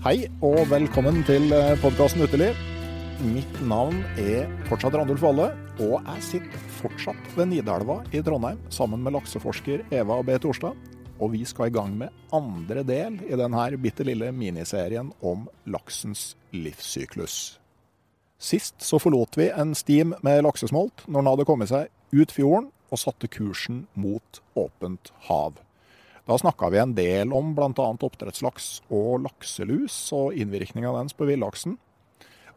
Hei og velkommen til podkasten Uteliv. Mitt navn er fortsatt Randulf Valle, og jeg sitter fortsatt ved Nidelva i Trondheim sammen med lakseforsker Eva B. Torstad. Og vi skal i gang med andre del i denne bitte lille miniserien om laksens livssyklus. Sist så forlot vi en stim med laksesmolt når den hadde kommet seg ut fjorden og satte kursen mot åpent hav. Da snakka vi en del om bl.a. oppdrettslaks og lakselus og innvirkninga dens på villaksen.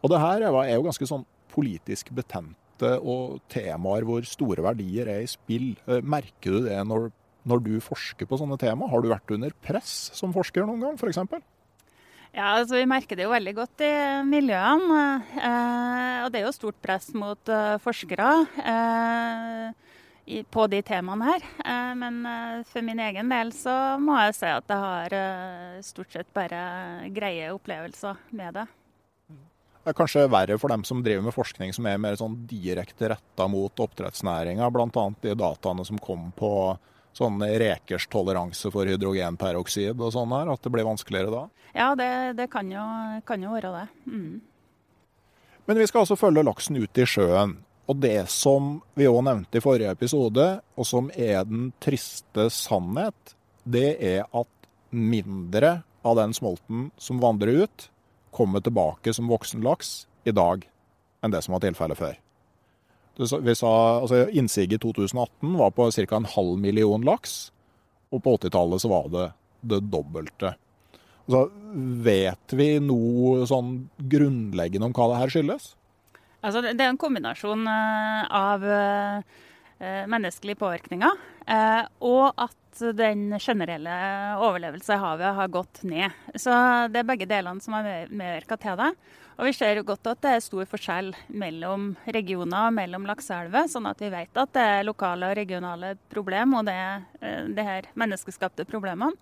Og det her er jo ganske sånn politisk betente og temaer hvor store verdier er i spill. Merker du det når, når du forsker på sånne tema? Har du vært under press som forsker noen gang, f.eks.? Ja, altså Vi merker det jo veldig godt i miljøene. Eh, og det er jo stort press mot eh, forskere. Eh, på de temaene her. Eh, men eh, for min egen del så må jeg si at jeg har eh, stort sett bare greie opplevelser med det. Det er kanskje verre for dem som driver med forskning som er mer sånn direkte retta mot oppdrettsnæringa, bl.a. de dataene som kom på sånn rekers toleranse for hydrogenperoksid og sånn her, at det blir vanskeligere da? Ja, det, det kan, jo, kan, jo, være det. Mm. Men vi skal altså følge laksen ut i sjøen. Og det som vi òg nevnte i forrige episode, og som er den triste sannhet, det er at mindre av den smolten som vandrer ut, kommer tilbake som voksen laks i dag enn det som var tilfellet før. Vi sa, altså Innsiget i 2018 var på ca. en halv million laks, og på 80-tallet så var det det dobbelte. Altså, vet vi noe sånn grunnleggende om hva det her skyldes? Altså, det er en kombinasjon eh, av eh, menneskelige påvirkninger eh, og at den generelle overlevelse i havet har gått ned. Så det er begge delene som har medvirka til det. Og vi ser godt at det er stor forskjell mellom regioner og mellom lakseelver, sånn at vi vet at det er lokale og regionale problem, og det er det her menneskeskapte problemene.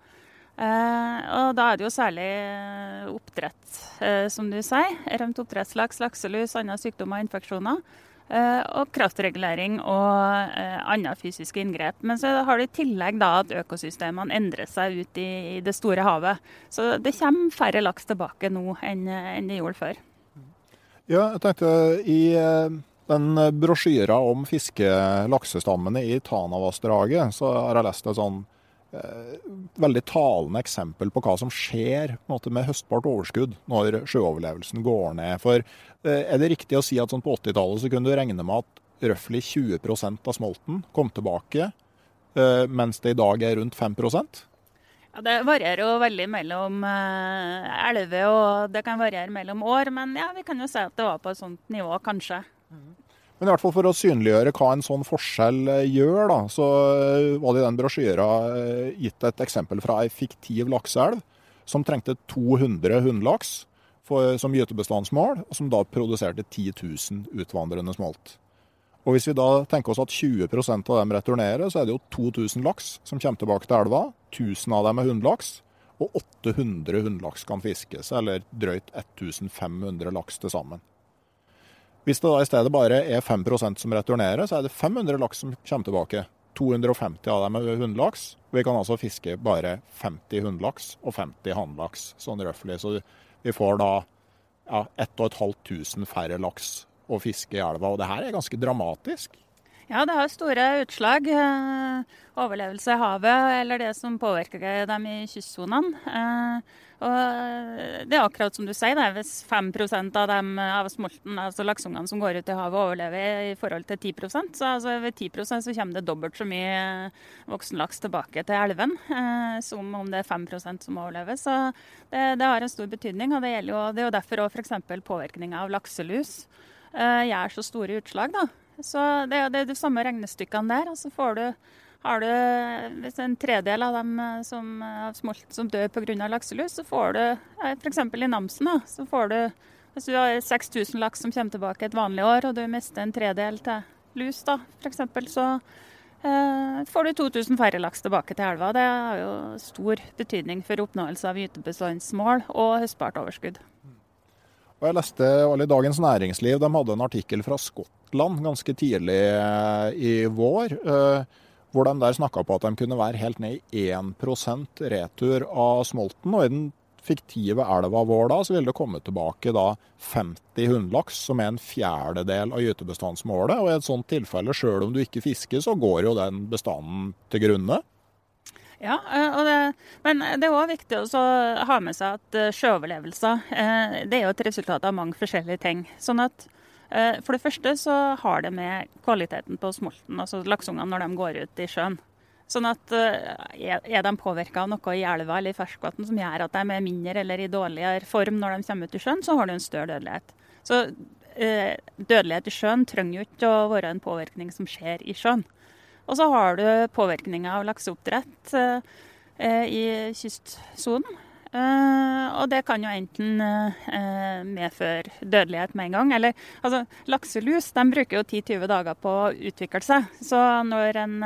Eh, og da er det jo særlig eh, oppdrett, eh, som du sier. Rømt oppdrettslaks, lakselus, andre sykdommer og infeksjoner. og kraftregulering og andre fysiske inngrep. Men så har du i tillegg da at økosystemene endrer seg ut i, det store havet. Så det kommer færre laks tilbake nå enn, det gjorde før. Ja, jeg tenkte i den brosjyra om fiskelaksestammene i Tanavassdraget, så har jeg lest et sånn veldig talende eksempel på hva som skjer måte, med høstbart overskudd når sjøoverlevelsen går ned. For eh, Er det riktig å si at sånn på 80-tallet så kunne du regne med at røftlig 20 av smolten kom tilbake eh, mens det i dag er rundt 5 ja, Det varierer jo veldig mellom eh, elver, og det kan variere mellom år. Men ja, vi kan jo si at det var på et sånt nivå, kanskje. Men i hvert fall for å synliggjøre hva en sånn forskjell eh, gjør, da, så eh, var det i den brosjyra eh, gitt et eksempel fra ei fiktiv lakseelv som trengte 200 hunnlaks som gytebestandsmål, og som da produserte 10 000 utvandrende smolt. Og Hvis vi da tenker oss at 20% av dem returnerer, så er det jo 2000 laks som kommer tilbake til elva. 1000 av dem er hunnlaks, og 800 hunnlaks kan fiskes, eller drøyt 1500 laks til sammen. Hvis det da i stedet bare er 5% som returnerer, så er det 500 laks som kommer tilbake. 250 av dem er hunnlaks. Vi kan altså fiske bare 50 hunnlaks og 50 hannlaks, sånn røftlig. Så vi får da ja, 1500 færre laks å fiske i elva. Og det her er ganske dramatisk. Ja, det har store utslag. Eh, overlevelse i havet, eller det som påvirker dem i kystsonene. Eh, og det er akkurat som du sier, det. hvis 5 av dem av smolten, altså laksungene som går ut i havet, overlever i forhold til 10% så altså ved 10% så kommer det dobbelt så mye voksenlaks tilbake til elven eh, som om det er 5% som overlever. Så det, det, har en stor betydning. og Det, jo, det er jo derfor òg f.eks. påvirkninga av lakselus gjør så store utslag. da. Så Det, det jo de samme regnestykkene der. og så får du har du hvis en tredel av dem eh, som, av smolt som dør pga. lakselus, så får du f.eks. i Namsen da, så får du hvis du har 6000 laks som kommer tilbake et vanlig år, og du mister en tredel til lus, da, f.eks., så eh, får du 2000 færre laks tilbake til elva. Det har jo stor betydning for oppnåelse av gytebestandsmål og høstbart overskudd. Og jeg leste i Dagens Næringsliv de hadde en artikkel fra Skottland ganske tidlig eh, i vår. Eh, hvor de der snakka på at de kunne være helt ned i 1% retur av smolten. Og i den fiktive elva vår da, så ville det komme tilbake da 50 hunnlaks, som er en fjerdedel av gytebestandsmålet. Og i et sånt tilfelle, sjøl om du ikke fisker, så går jo den bestanden til grunne. Ja, eh, det, men det er òg viktig å ha med seg at eh, sjøoverlevelser eh, det er jo et resultat av mange forskjellige ting. Sånn at For det første så har det med kvaliteten på smolten, altså laksungene når de går ut i sjøen. Sånn at Er de påvirka av noe i elva eller i ferskvann som gjør at de er mindre eller i dårligere form når de kommer ut i sjøen, så har du en større dødelighet. Så Dødelighet i sjøen trenger jo ikke å være en påvirkning som skjer i sjøen. Og så har du påvirkninga av lakseoppdrett eh, i kystsonen. Eh, og det kan jo enten eh, medføre dødelighet med en gang. Eller altså, lakselus de bruker jo 10-20 dager på å utvikle seg. Så når en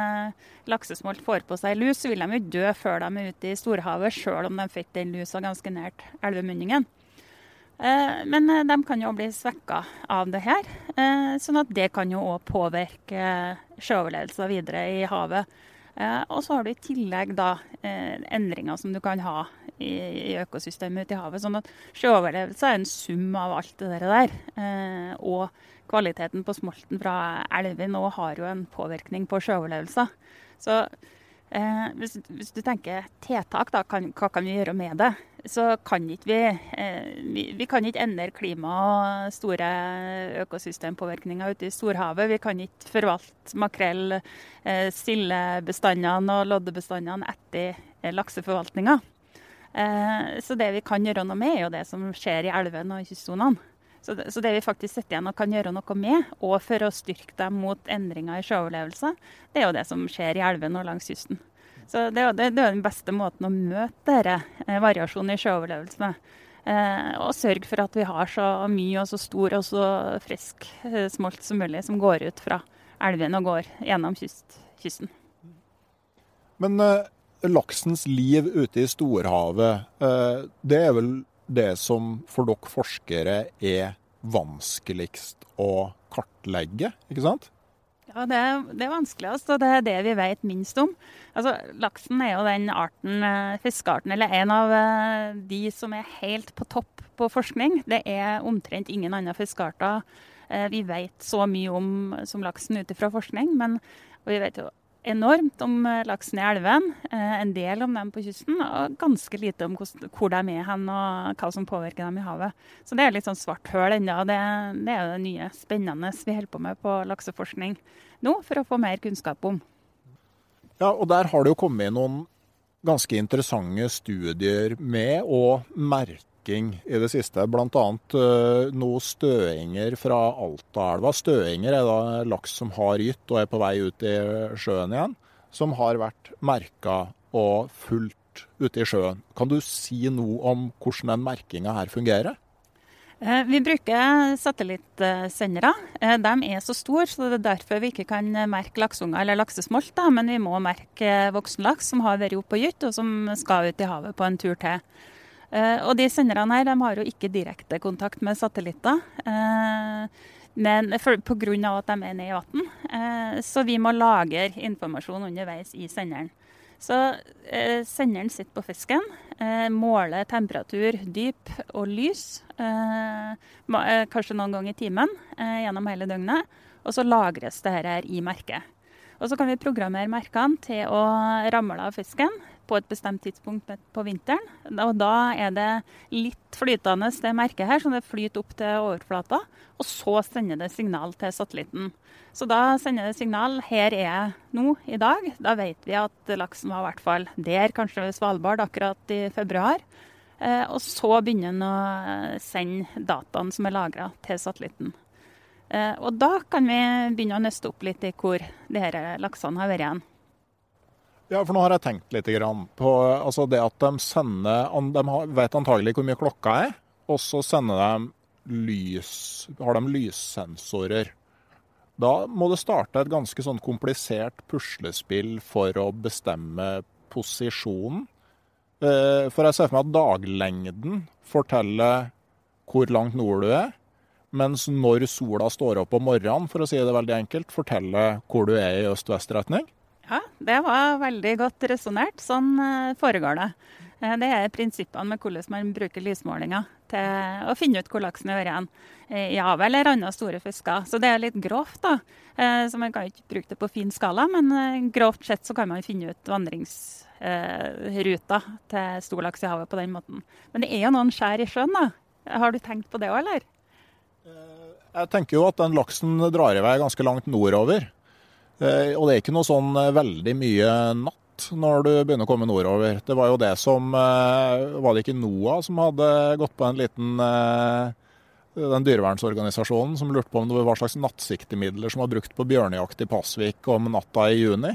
laksesmolt får på seg lus, så vil de jo dø før de er ute i storhavet, sjøl om de fikk den lusa ganske nært elvemunningen. Eh, men eh, de kan jo bli svekka av det her, eh, sånn at det kan jo òg påvirke sjøoverlevelsen videre i havet. Og så har du i tillegg da endringer som du kan ha i økosystemet ute i havet. Sånn at sjøoverlevelse er en sum av alt det der. Og kvaliteten på smolten fra elven òg har jo en påvirkning på sjøoverlevelsen. Så hvis, du tenker tiltak, da, hva kan vi gjøre med det? Så kan ikke vi, eh, vi, vi kan ikke endre klima og store økosystempåvirkninger ute i storhavet. Vi kan ikke forvalte makrell, eh, sildebestandene og loddebestandene etter eh, lakseforvaltninga. Så det vi kan gjøre noe med, er jo det som skjer i elvene og kystsonene. Så det, så det, vi faktisk sitter igjen og kan gjøre noe med, og for å styrke dem mot endringer i sjøoverlevelse, det er jo det som skjer i elvene og langs kysten. Så det det, det er den beste måten å møte denne eh, variasjonen i sjøoverlevelse med. Eh, og sørge for at vi har så mye og så stor og så frisk eh, smolt som mulig som går ut fra elven og går gjennom kyst, kysten. Men eh, laksens liv ute i storhavet, eh, det er vel det som for dere forskere er vanskeligst å kartlegge, ikke sant? Ja, det er, det er vanskeligst, og det er det vi vet minst om. Altså, Laksen er jo den arten, eh, fiskearten, eller en av eh, de som er helt på topp på forskning. Det er omtrent ingen andre fiskearter eh, vi vet så mye om som laksen ut ifra forskning. Men vi vet jo enormt om eh, laksen i elven, eh, en del om dem på kysten, og ganske lite om hvor de er hen og hva som påvirker dem i havet. Så det er litt sånn svart høl ennå. Det, det er det nye spennende vi holder på med på lakseforskning nå, for å få mer kunnskap om. Ja, og der har det jo kommet noen ganske interessante studier med og merking i det siste. Bl.a. noe noen støinger fra Altaelva. Støinger er da laks som har gytt og er på vei ut i sjøen igjen. Som har vært merka og fulgt ute i sjøen. Kan du si noe om hvordan den merkinga her fungerer? Eh, vi bruker satellittsendere. Eh, de er så store, så det er derfor vi ikke kan merke lakseunger eller laksesmolt. Men vi må merke voksenlaks som har vært oppe og gytt, og som skal ut i havet på en tur til. Eh, og de senderne her de har jo ikke direkte kontakt med satellitter. Men pga. at de er nede i vann. Så vi må lagre informasjon underveis i senderen. Så eh, senderen sitter på fisken, eh, måler temperatur, dyp og lys. Eh, eh kanskje noen ganger i timen eh, gjennom hele døgnet. Og så lagres det her i merket. Og så kan vi programmere merkene til å ramle av fisken på et bestemt tidspunkt på vinteren. Og da er det litt flytende, det merket her, så det flyter opp til overflata. Og så sender det signal til satellitten. Så da sender det signal 'her er jeg nå i dag'. Da vet vi at laksen var i hvert fall der, kanskje ved Svalbard, akkurat i februar. Eh, og så begynner den å sende dataene som er lagra, til satellitten. Eh, og da kan vi begynne å nøste opp litt i hvor her laksene har vært igjen. Ja, for nå har jeg tenkt litt på altså det at de sender De vet antagelig hvor mye klokka er, og så sender de lys, har de lyssensorer. Da må det starte et ganske sånn komplisert puslespill for å bestemme posisjonen. Eh, for jeg ser for meg at daglengden forteller hvor langt nord du er. Mens når sola står opp om morgenen, for å si det veldig enkelt, forteller hvor du er i øst-vest-retning. Ja, det var veldig godt resonnert. Sånn eh, foregår det. Eh, det er prinsippene med hvordan man bruker lysmålinger til å finne ut hvor laksen er igjen i havet eller andre store fisker. Så det er litt grovt, da. Eh, så man kan ikke bruke det på fin skala, men grovt sett så kan man finne ut vandringsruta til stor laks i havet på den måten. Men det er jo noen skjær i sjøen, da. Har du tenkt på det òg, eller? Jeg tenker jo at den laksen drar i vei ganske langt nordover. Eh, og det er ikke noe sånn eh, veldig mye natt når du begynner å komme nordover. Det var jo det som eh, Var det ikke NOAH som hadde gått på en liten den dyrevernsorganisasjonen som lurte på om det var hva slags nattsiktemidler som var brukt på bjørnejakt i Pasvik om natta i juni?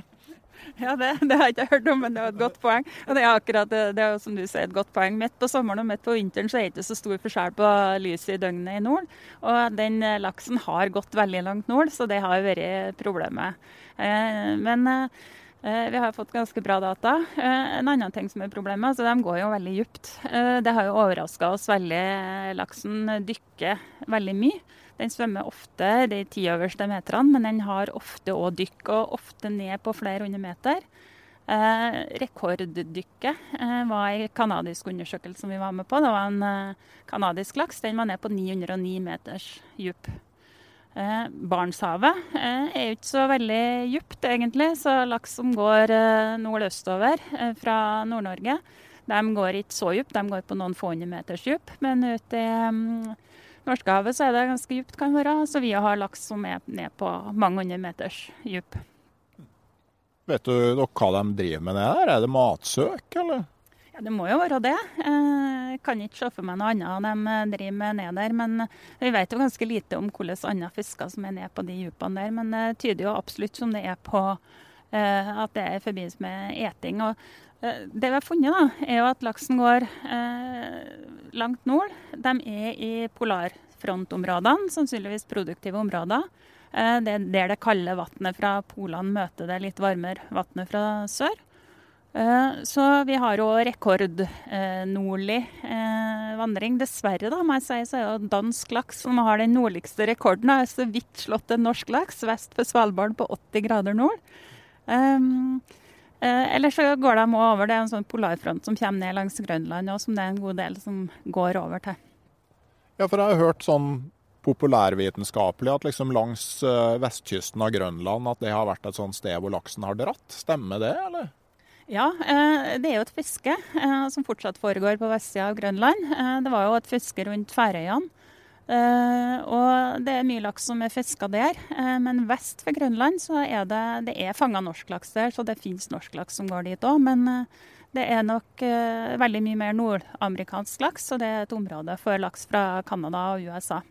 Ja, det, det, har jeg ikke hørt om, men det var et godt poeng. Og det er akkurat det, det er som du sier, et godt poeng. Midt på sommeren og midt på vinteren så er det ikke så stor forskjell på lyset i døgnet i nord. Og den eh, laksen har gått veldig langt nord, så det har vært problemet. Eh, men eh, vi har fått ganske bra data. En annen ting som er problemet, altså de går jo veldig dypt. Det har jo overraska oss veldig. Laksen dykker veldig mye. Den svømmer ofte de ti øverste meterne, men den har ofte òg dykk, og ofte ned på flere hundre meter. Eh, rekorddykket eh, var en kanadisk undersøkelse som vi var med på. Det var en eh, laks. Den var ned på 909 meters dyp. Eh, Barentshavet eh, er jo ikke så veldig dypt, egentlig. Så laks som går eh, nordøstover eh, fra Nord-Norge, de går ikke så dypt. De går på noen få hundre meters dyp. Men ute i um, Norskehavet så er det ganske dypt, kan være. Så vi har laks som er ned på mange hundre meters dyp. Vet du hva de driver med nede der? Er det matsøk, eller? Ja, Det må jo være det. Jeg kan ikke se for meg noe annet de driver med ned der. Men vi vet jo ganske lite om hvilke andre fisker som er ned på de dypene der. Men det tyder jo absolutt som det er på eh, at det er i forbindelse med eting. Og Eh, det vi har funnet, da, er jo at laksen går eh, langt nord. De er i polarfrontområdene, sannsynligvis produktive områder. Eh, det er der det kalde vannet fra polene møter det litt varmere vannet fra sør. Eh, så vi har jo rekordnordlig eh, vandring. Dessverre, da, må jeg si, så er det dansk laks som har den nordligste rekorden. Det er så vidt slått en norsk laks vest for Svalbard på 80 grader nord. Um, Eh, eller så går de over. Det er en sånn polarfront som kommer ned langs Grønland, og som det er en god del som går over til. Ja, for jeg har hørt sånn populærvitenskapelig at liksom langs uh, vestkysten av Grønland at det har vært et sånt sted hvor laksen har dratt. Stemmer det, eller? Ja, eh, det er jo et fiske som fortsatt foregår på vestsida av Grønland. Det var jo et fiske rundt Færøyene Uh, og det er mye laks som er fiska der. Uh, men vest for Grønland så er det, det er fanga norsklaks der, så det finnes norsklaks som går dit òg. Men uh, det er nok veldig mye mer nordamerikansk laks, og det er et område for laks fra Canada og USA.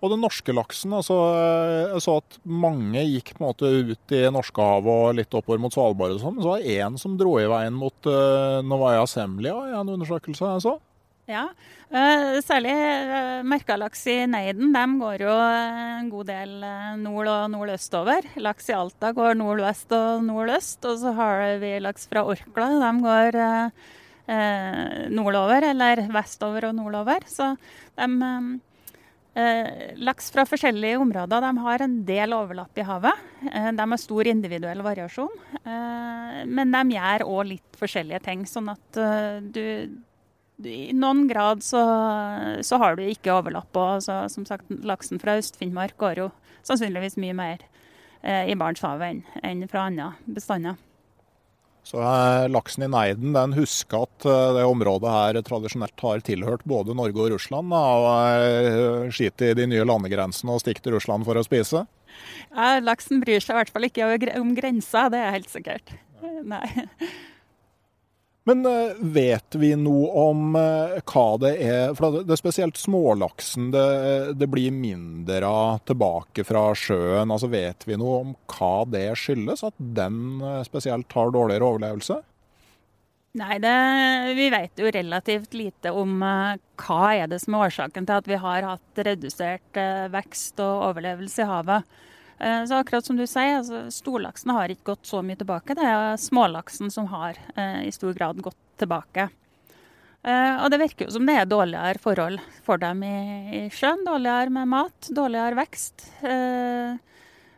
Og den norske laksen, altså, jeg så at mange gikk på en måte ut i Norskehavet og litt oppover mot Svalbard og sånn. men Så var det én som dro i veien mot Novaya Semlia i en undersøkelse jeg så. Ja, uh, særlig uh, merkalaks i Neiden. De går jo en god del nord- og nordøstover. Laks i Alta går nordvest og nordøst. Og så har vi laks fra Orkla. De går nordover, eller vestover og nordover. Så de Laks fra forskjellige områder de har en del overlapp i havet. De har stor individuell variasjon. Men de gjør òg litt forskjellige ting. Sånn at du i noen grad så, så, har du ikke overlapp. Og så, som sagt, laksen fra Øst-Finnmark går jo sannsynligvis mye mer eh, i Barentshavet enn, enn fra andre bestander. Så eh, Laksen i Neiden den husker at eh, det området her tradisjonelt har tilhørt både Norge og Russland. Og eh, skiter i de nye landegrensene og stikker til Russland for å spise? Ja, Laksen bryr seg i hvert fall ikke om grensa, det er helt sikkert. Nei. Men eh, vet vi noe om eh, hva det er For det er spesielt smålaksen det, det, blir mindre av tilbake fra sjøen. Altså Vet vi noe om hva det skyldes, at den eh, spesielt har dårligere overlevelse? Nei, det, vi vet jo relativt lite om hva er det som er årsaken til at vi har hatt redusert vekst og overlevelse i havet. Eh, så akkurat som du sier, altså, storlaksen har ikke gått så mye tilbake. Det er smålaksen som har eh, i stor grad gått tilbake. Eh, og det virker jo som det er dårligere forhold for dem i, i sjøen. Dårligere med mat, dårligere vekst. Eh,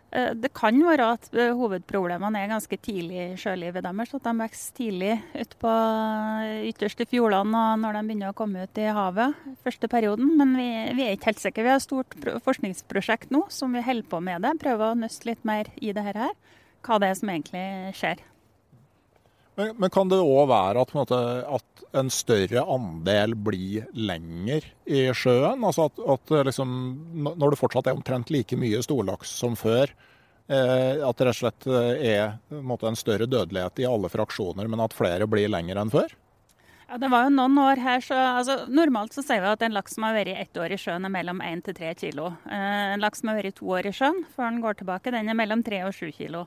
det kan være at eh, hovedproblemene er ganske tidlig i sjølivet deres. At de vokser tidlig ut på eh, ytterste fjordene og når de begynner å komme ut i havet første perioden. Men vi, vi er ikke helt sikre. Vi har et stort forskningsprosjekt nå som vi holder på med det. Prøver å nøste litt mer i det her. Hva det er som egentlig skjer. Men, men kan det òg være at, en måte, at, en større andel blir lenger i sjøen? Altså at, at liksom, når det fortsatt er omtrent like mye storlaks som før, eh, at det rett og slett eh, er en, større dødelighet i alle fraksjoner, men at flere blir lenger enn før? Ja, Det var jo noen år her, så altså, Normalt så sier vi at en laks som har vært ett år i sjøen, er mellom 1 til 3 kilo. Eh, en laks som har vært to år i sjøen før den går tilbake, den er mellom 3 og 7 kilo.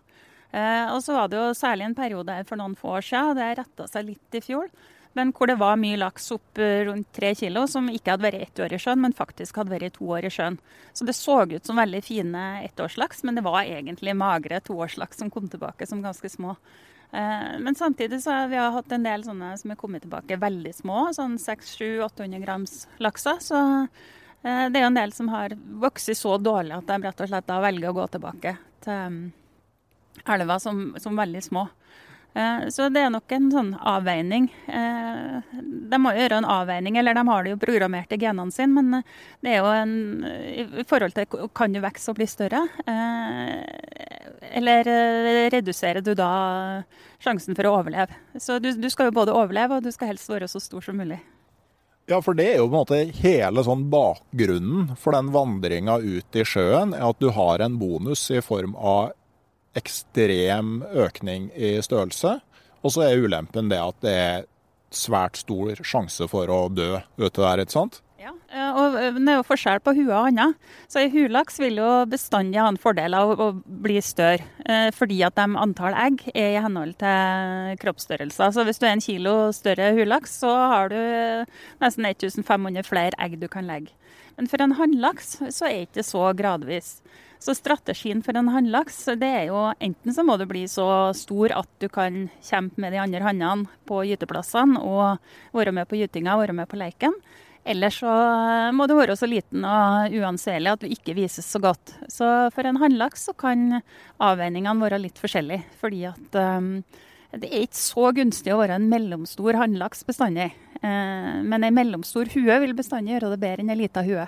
Eh, og så var det jo særlig en periode her for noen få år siden, det retta seg litt i fjor, men hvor det var mye laks opp eh, rundt tre kilo som ikke hadde vært ett år i sjøen, men faktisk hadde vært to år i sjøen. Så det så ut som veldig fine ettårslaks, men det var egentlig magre toårslaks som kom tilbake som ganske små. Eh, men samtidig så har vi hatt en del sånne som er kommet tilbake veldig små, sånn 600-800 grams lakser. Så det er jo en del som har vokst så dårlig at de rett og slett da velger å gå tilbake til elva som, som veldig små. Eh, så det er nok en sånn avveining. Eh, de må gjøre en avveining, eller de har det jo programmert i genene sine, men eh, det er jo en i forhold til kan du vokse og bli større, eller reduserer du da sjansen for å overleve. Så du, du skal jo både overleve, og du skal helst være så stor som mulig. Ja, for det er jo på en måte hele sånn bakgrunnen for den vandringa ut i sjøen, er at du har en bonus i form av ekstrem økning i størrelse. Og så er ulempen det at det er svært stor sjanse for å dø ute der, ikke sant? Ja, eh, og eh, det er jo forskjell på hue og handa. Så en hulaks vil jo bestandig ha en fordel av å bli større, eh, fordi at de antall egg er i henhold til kroppsstørrelse. Så hvis du er en kilo større hulaks, så har du nesten 1500 flere egg du kan legge. Men for en hannlaks så er det ikke så gradvis. Så strategien for en hannlaks det er jo enten så må du bli så stor at du kan kjempe med de andre hannene på gyteplassene og være med på gytinga, være med på leiken. Eller så må du være så liten og uanselig at du ikke vises så godt. Så for en hannlaks så kan avveiningene være litt forskjellige. Fordi at um, det er ikke så gunstig å være en mellomstor hannlaks bestandig. Uh, men en mellomstor hue vil bestandig gjøre det bedre enn en lita hue.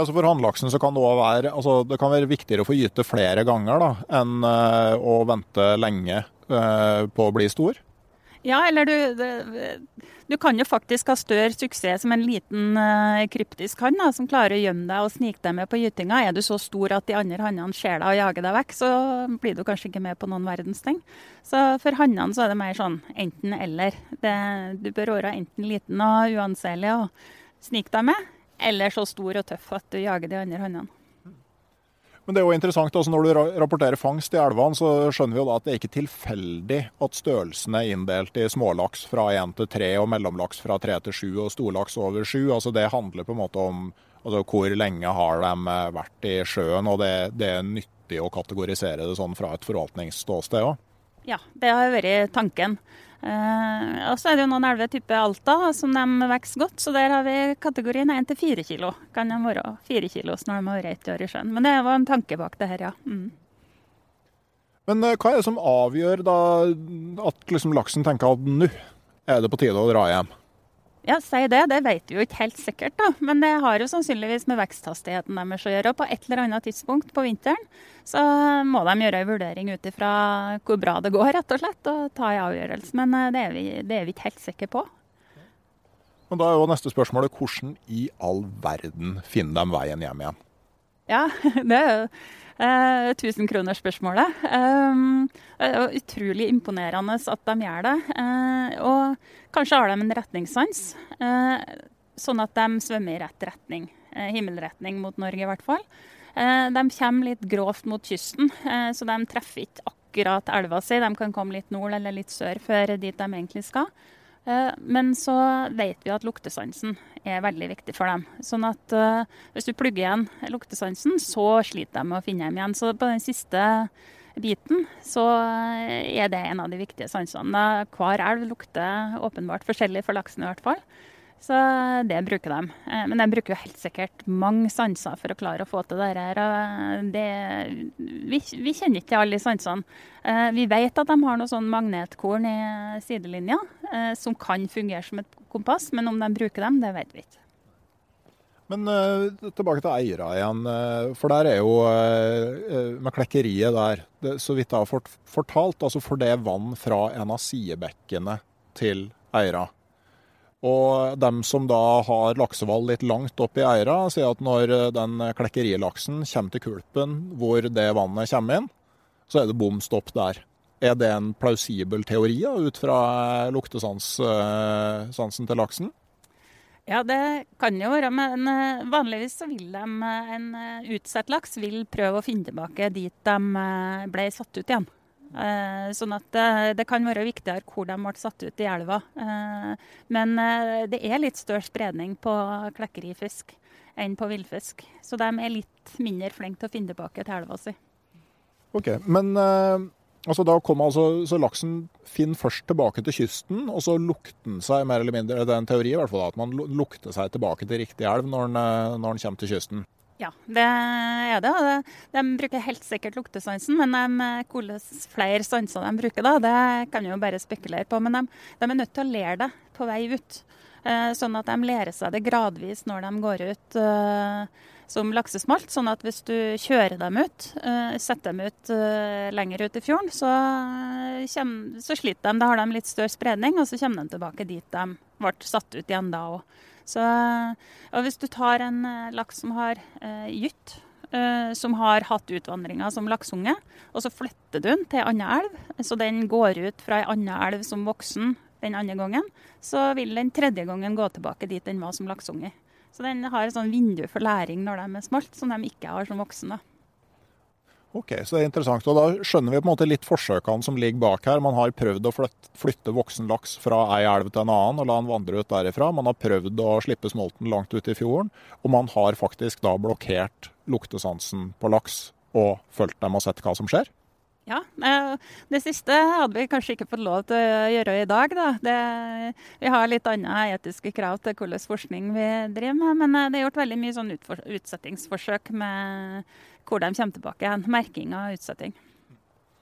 Ja, så For hannlaksen kan det være, altså det kan være viktigere å få gyte flere ganger da, enn uh, å vente lenge uh, på å bli stor? Ja, eller du, du kan jo faktisk ha større suksess som en liten uh, kryptisk hann som klarer å gjemme deg og snike deg med på gytinga. Er du så stor at de andre hannene ser deg og jager deg vekk, så blir du kanskje ikke med på noen verdens ting. Så for hannene så er det mer sånn enten-eller. Du bør være enten liten og uanselig og snike deg med, eller så stor og tøff at du jager de andre hannene. Men det er jo interessant, altså Når du rapporterer fangst i elvene, så skjønner vi jo da at det er ikke tilfeldig at størrelsen er inndelt i smålaks fra 1 til 3 og mellomlaks fra 3 til 7 og storlaks over 7. Altså Det handler på en måte om altså hvor lenge har de eh, vært i sjøen, og det, det er nyttig å kategorisere det sånn fra et forvaltningsståsted òg. Ja, det har vært tanken. Eh, og så er det jo noen elver type Alta som de vokser godt, så der har vi kategorien 1 til 4 kilo. Kan de være 4 kilos når de har vært ett år i sjøen. Men det var en tanke bak det her, ja. Mm. Men eh, hva er det som avgjør da at liksom laksen tenker at nå er det på tide å dra hjem? Ja, si det. Det vet vi jo ikke helt sikkert, da. Men det har jo sannsynligvis med veksthastigheten deres å gjøre. Og på et eller annet tidspunkt på vinteren så må de gjøre en vurdering ut ifra hvor bra det går, rett og slett, og ta en avgjørelse. Men eh, det er, vi, det er vi ikke helt sikre på. Men da er jo neste spørsmålet hvordan i all verden finner de veien hjem igjen? Ja, det er jo Eh, Tusenkronersspørsmålet. Um, det er utrolig imponerende at de gjør det. Eh, og kanskje har de en retningssans, eh, sånn at de svømmer i rett retning. Eh, himmelretning mot Norge, i hvert fall. Eh, de kommer litt grovt mot kysten, eh, så de treffer ikke akkurat elva si. De kan komme litt nord eller litt sør før dit de egentlig skal. Eh, men så vet vi at luktesansen er veldig viktig for dem. Sånn at uh, hvis du plugger igjen luktesansen, så sliter de med å finne dem igjen. Så på den siste biten så er det en av de viktige sansene. Hver elv lukter åpenbart forskjellig for laksen i hvert fall. Så det bruker de. Eh, men de bruker jo helt sikkert mange sanser for å klare å få til det her. Det, vi, vi, kjenner ikke alle de sansene. Eh, vi vet at de har noe sånn magnetkorn i sidelinja eh, som kan fungere som et kompass, men om de bruker dem, det vet vi ikke. Men tilbake til eiere igjen. For der er jo med klekkeriet der, det, så vidt jeg har fort, fortalt, altså for det vann fra en av sidebekkene til Eira. Og dem som da har laksehval litt langt opp i Eira, sier at når eh, den klekkerilaksen kommer til kulpen hvor det vannet kommer inn, så er det bom stopp der. Er det en plausibel teori ut fra eh, luktesansen til laksen? Ja, det kan jo være, men eh, vanligvis så vil de, en utsatt laks vil prøve å finne tilbake dit de ble satt ut igjen. Eh, sånn at eh, det kan være viktigere hvor de ble satt ut i elva. Eh, men det er litt større spredning på klekkerifisk enn på villfisk. Så de er litt mindre flinke til å finne tilbake til elva si. Ok, Men altså, da kommer altså, så laksen finner først tilbake til kysten, og så lukter den seg mer eller mindre Det er en teori i hvert fall, at man lukter seg tilbake til riktig elv når den, når den kommer til kysten. Ja, det er det. De bruker helt sikkert luktesansen, men hvilke flere sanser de bruker, da, det kan vi jo bare spekulere på. Men de, de, er nødt til å lære det på vei ut. Eh, sånn at de lærer seg det gradvis når de går ut uh, som laksesmalt. Sånn at hvis du kjører dem ut, setter dem ut lenger ut i fjorden, så, kommer, så, sliter de. Da har de litt større spredning, og så kommer de tilbake dit de ble satt ut igjen da òg. Så, og hvis du tar en eh, laks som har eh, gytt, eh, som har hatt utvandringer som laksunge, og så flytter du den til en annen elv, så den går ut fra en annen elv som voksen den andre gangen, så vil den tredje gangen gå tilbake dit den var som laksunge. Så den har et sånn vindu for læring når de er smalt, som de ikke har som voksne. Ok, så det er interessant. Og Da skjønner vi på en måte litt forsøkene som ligger bak her. Man har prøvd å flytte, voksen laks fra ei elv til en annen og la den vandre ut derifra. Man har prøvd å slippe smolten langt ut i fjorden. Og man har faktisk da blokkert luktesansen på laks og fulgt dem og sett hva som skjer. Ja, eh, Det siste hadde vi kanskje ikke fått lov til å gjøre i dag. Da. Det, vi har litt andre etiske krav til hvordan forskning vi driver med. Men eh, det er gjort veldig mye sånn utsettingsforsøk med hvor de kommer tilbake. Merking og utsetting.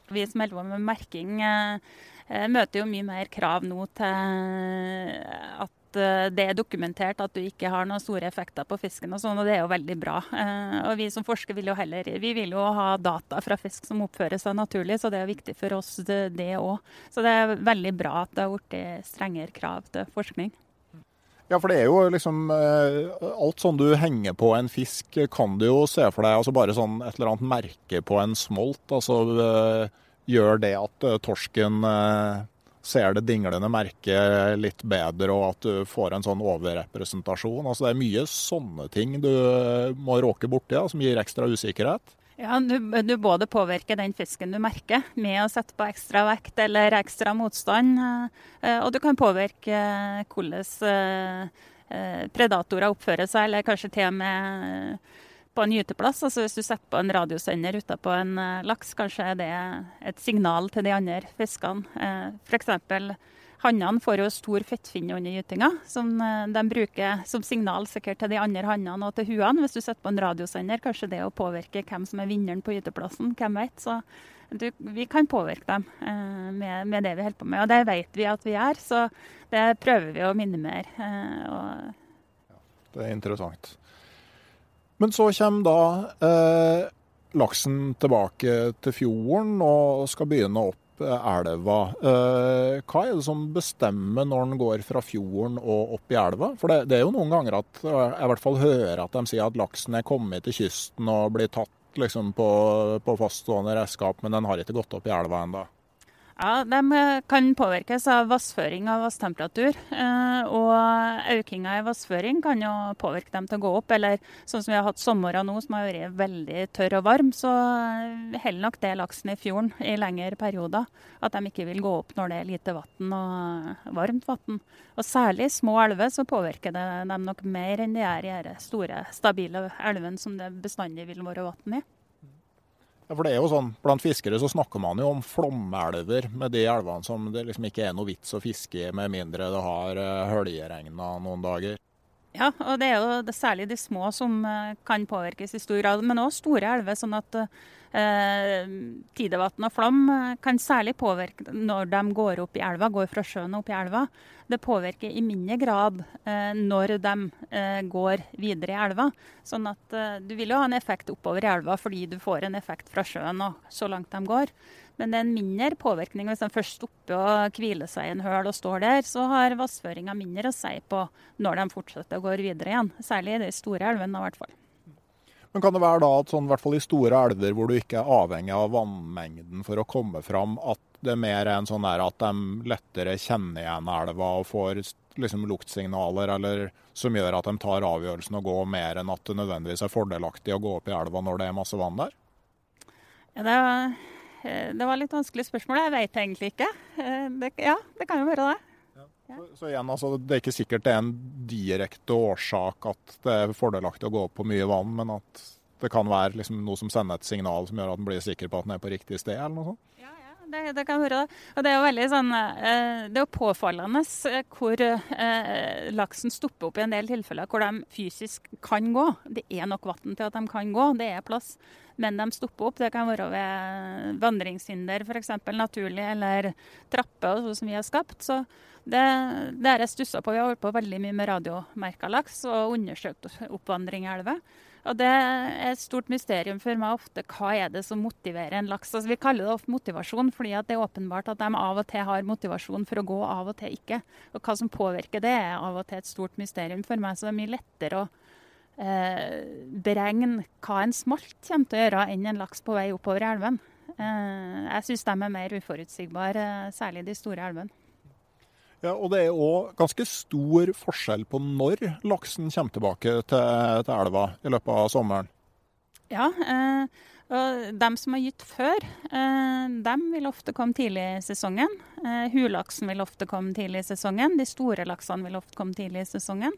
Vi som holder på med merking, eh, møter jo mye mer krav nå til at at eh, det er dokumentert at du ikke har noen store effekter på fisken, og sånn, og det er jo veldig bra. Eh, og Vi som forskere vil jo heller vi vil jo ha data fra fisk som oppfører seg naturlig, så det er viktig for oss det òg. Så det er veldig bra at det har blitt strengere krav til forskning. Ja, for det er jo liksom Alt sånn du henger på en fisk, kan du jo se for deg altså bare sånn et eller annet merke på en smolt. altså Gjør det at torsken ser det dinglende merket litt bedre, og at du får en sånn overrepresentasjon. Altså Det er mye sånne ting du må råke borti, ja, som gir ekstra usikkerhet. Ja, du, du, både påvirker den fisken du merker med å sette på ekstra vekt eller ekstra motstand, eh, og du kan påvirke hvordan eh, predatorer oppfører seg, eller kanskje til og med på en gyteplass. Altså hvis du setter på en radiosender utapå en laks, kanskje er det et signal til de andre fiskene. for F.eks. hannene får jo stor fettfinne under gytinga, som uh, de bruker som signal sikkert til de andre hannene og til huene. Hvis du setter på en radiosender, kanskje det å påvirke hvem som er vinneren på gyteplassen. Hvem vet. Så du, vi kan påvirke dem eh, med, med, det vi holder på med. Og det vet vi at vi gjør, så det prøver vi å minimere. Uh, det er interessant. Men så kommer da eh, laksen tilbake til fjorden og skal begynne opp eh, elva. Eh, hva er det som bestemmer når den går fra fjorden og opp i elva? For det, det, er jo noen ganger at jeg i hvert fall hører at de sier at laksen er kommet til kysten og blir tatt liksom, på, på faststående redskap, men den har ikke gått opp i elva ennå. Ja, De eh, kan påvirkes av vassføring og vasstemperatur. Eh, og økninga i vassføring kan jo påvirke dem til å gå opp. Eller sånn som vi har hatt somre nå som har vært veldig tørr og varm, så holder nok det laksen i fjorden i lengre perioder. At de ikke vil gå opp når det er lite vann og varmt vann. Og særlig små elver så påvirker det dem nok mer enn de er i de store, stabile elvene som det bestandig vil være vann i. Ja, for det er jo sånn, Blant fiskere så snakker man jo om flomelver med de elvene som det liksom ikke er noe vits å fiske i med mindre det har uh, høljeregna noen dager. Ja, og det er jo det særlig de små som uh, kan påvirkes i stor grad. Men òg store elver. sånn at Eh, tidevann og flom eh, kan særlig påvirke når de går opp i elva, går fra sjøen og opp i elva. Det påvirker i mindre grad eh, når de går videre i elva. Sånn at du vil jo ha en effekt oppover i elva fordi du får en effekt fra sjøen og så langt de går. Men det er en mindre påvirkning hvis de først stopper og hviler seg i en høl og står der. Så har vassføringa mindre å si på når de fortsetter å gå videre igjen. Særlig i de store elvene i hvert fall. Men kan det være da at sånn, i hvert fall i store elver hvor du ikke er avhengig av vannmengden for å komme fram, at det er mer en sånn der at de lettere kjenner igjen elva og får liksom luktsignaler eller som gjør at de tar avgjørelsen å gå mer enn at det nødvendigvis er fordelaktig å gå opp i elva når det er masse vann der? Ja, det, var, eh, det var litt vanskelig spørsmål. Jeg vet egentlig ikke. Eh, det, ja, det kan jo være det. Så, så, igjen, altså, Det er ikke sikkert det er en direkte årsak at det er fordelaktig å gå opp på mye vann, men at det kan være liksom, noe som sender et signal som gjør at en blir sikker på at en er på riktig sted, eller noe sånt? Ja, ja, det, det kan være. Og det er jo veldig sånn, eh, det er jo påfallende eh, hvor eh, laksen stopper opp i en del tilfeller hvor de fysisk kan gå. Det er nok vann til at de kan gå, det er plass. Men de stopper opp. Det kan være ved vandringshinder, f.eks. naturlig, eller trapper sånn som vi har skapt. Så det, det har jeg stussa på. Vi har holdt på veldig mye med radiomerka laks og undersøkt oppvandring i elver. Og det er et stort mysterium for meg ofte. Hva er det som motiverer en laks? Altså, vi kaller det ofte motivasjon, fordi det er åpenbart at de av og til har motivasjon for å gå, av og til ikke. Og hva som påvirker det, er av og til et stort mysterium for meg. Så det er mye lettere å eh, beregne hva en smalt kommer til å gjøre, enn en laks på vei oppover elven. Eh, jeg syns de er mer uforutsigbare, eh, særlig de store elvene. Ja, og Det er òg ganske stor forskjell på når laksen kommer tilbake til, til elva i løpet av sommeren. Ja, eh, og de som har gytt før, eh, de vil ofte komme tidlig i sesongen. Eh, Hulaksen vil ofte komme tidlig i sesongen. De store laksene vil ofte komme tidlig i sesongen.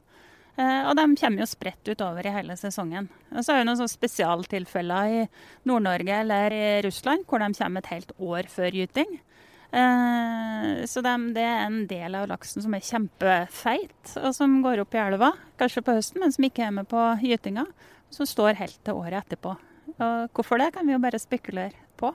Eh, og de kommer jo spredt utover i hele sesongen. Og Så er det noen sånne spesialtilfeller i Nord-Norge eller i Russland hvor de kommer et helt år før gyting. Eh, så det er en del av laksen som er kjempefeit, og som går opp i elva, kanskje på høsten, men som ikke er med på gytinga. Som står helt til året etterpå. Og hvorfor det, kan vi jo bare spekulere på.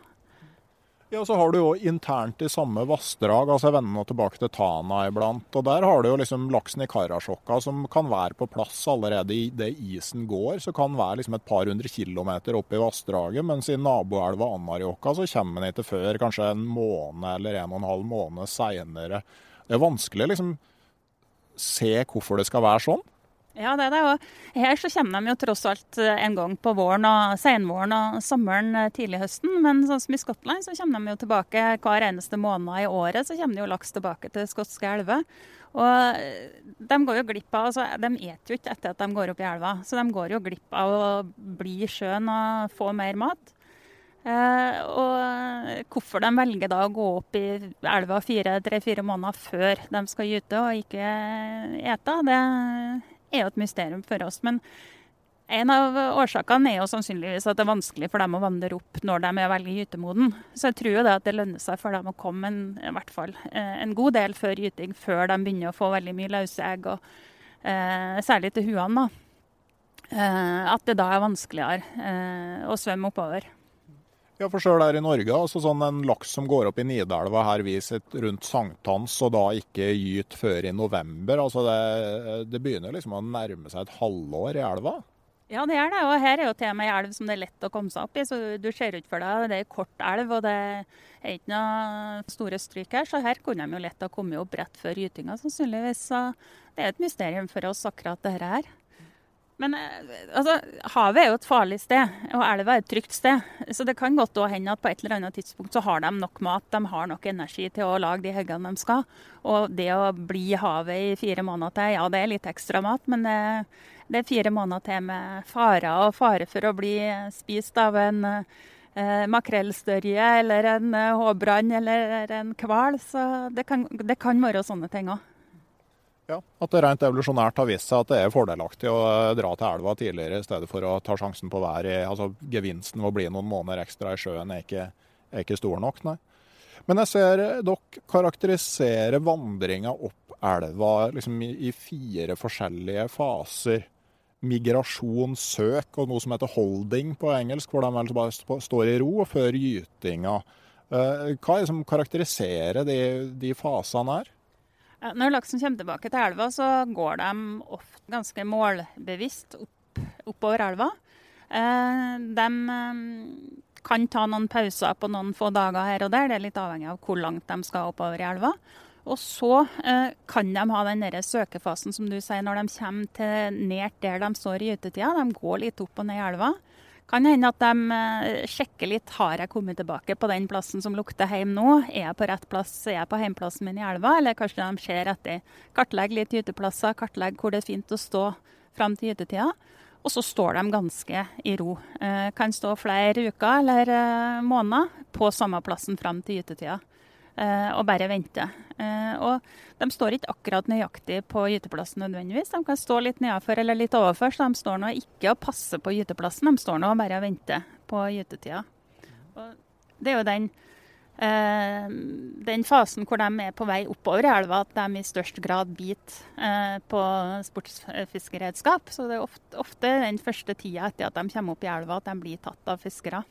Ja, så har du jo internt i samme vassdrag, altså jeg vender nå tilbake til Tana iblant. og Der har du jo liksom laksen i Karasjokka som kan være på plass allerede i det isen går. Så kan være liksom et par hundre kilometer opp i vassdraget. Mens i naboelva Anarjokka så kommer den ikke før kanskje en måned eller en og en halv måned seinere. Det er vanskelig liksom se hvorfor det skal være sånn. Ja, det er det. Og her så kommer de jo tross alt eh, en gang på våren og senvåren og sommeren eh, tidlig høsten. Men sånn som i Skottland så kommer de jo tilbake hver eneste måned i året. Så kommer det jo laks tilbake til skotske elver. Og eh, de går jo glipp av, altså de eter jo ikke etter at de går opp i elva. Så de går jo glipp av å bli i sjøen og få mer mat. Eh, og hvorfor de velger da å gå opp i elva tre-fire måneder før de skal gyte og ikke ete, det er jo et mysterium for oss. Men en av årsakene er jo sannsynligvis at det er vanskelig for dem å vandre opp når de er veldig gytemoden. Så jeg tror jo det at det lønner seg for dem å komme en, i hvert fall eh, en god del før gyting, før de begynner å få veldig mye løse egg, og, eh, særlig til huene. Eh, at det da er vanskeligere eh, å svømme oppover. Ja, for sjøl her i Norge, altså sånn en laks som går opp i Nidelva her viser rundt sankthans, og da ikke gyter før i november. altså det, det, begynner liksom å nærme seg et halvår i elva? Ja, det er det. Og her er jo til og med elv som det er lett å komme seg opp i. Så du ser ut for deg, det er kort elv, og det er ikke noe store stryk her. Så her kunne de jo lett ha kommet opp rett før gytinga, sannsynligvis. Så det er et mysterium for oss, akkurat dette her. Men eh, altså, havet er jo et farlig sted, og elva er et trygt sted. Så det kan godt hende at på et eller annet tidspunkt så har de nok mat, de har nok energi til å lage de høggene de skal. Og det å bli i havet i fire måneder til, ja det er litt ekstra mat, men det, det er fire måneder til med farer og fare for å bli spist av en eh, makrellstørje eller en eh, håbrann eller en hval. Så det kan, det kan være sånne ting òg. Ja, At det rent evolusjonært har vist seg at det er fordelaktig å eh, dra til elva tidligere i stedet for å ta sjansen på vær. Altså, gevinsten ved å bli noen måneder ekstra i sjøen er ikke, er ikke stor nok, nei. Men jeg ser dere karakterisere vandringa opp elva liksom i, fire forskjellige faser. Migrasjon, søk og noe som heter holding på engelsk, hvor de bare står i ro før gytinga. Eh, hva er det som karakteriserer de, de fasene her? Når laksen kommer tilbake til elva, så går de ofte ganske målbevisst opp, oppover elva. Eh, de eh, kan ta noen pauser på noen få dager her og der, det er litt avhengig av hvor langt de skal oppover i elva. Og så eh, kan de ha den søkefasen som du sier, når de kommer til nært der de står i gytetida. De går litt opp og ned i elva. Kan hende at de eh, sjekker litt har jeg kommet tilbake på den plassen som lukter hjem nå. Er jeg på rett plass, er jeg på hjemplassen min i elva? Eller kanskje de ser etter. Kartlegger litt gyteplasser, kartlegger hvor det er fint å stå fram til gytetida. Og så står de ganske i ro. Eh, kan stå flere uker eller eh, måneder på samme plassen fram til gytetida. Eh, og bare vente. Eh, og de står ikke akkurat nøyaktig på gyteplassen nødvendigvis. De kan stå litt nedenfor eller litt overfor, så de står nå ikke og passer på gyteplassen. De står nå og bare venter på gytetida. Og det er jo den, eh, den fasen hvor de er på vei oppover i elva, at de i størst grad biter på sportsfiskeredskap. Så det er ofte, ofte den første tida etter at de kommer opp i elva at de blir tatt av fiskere.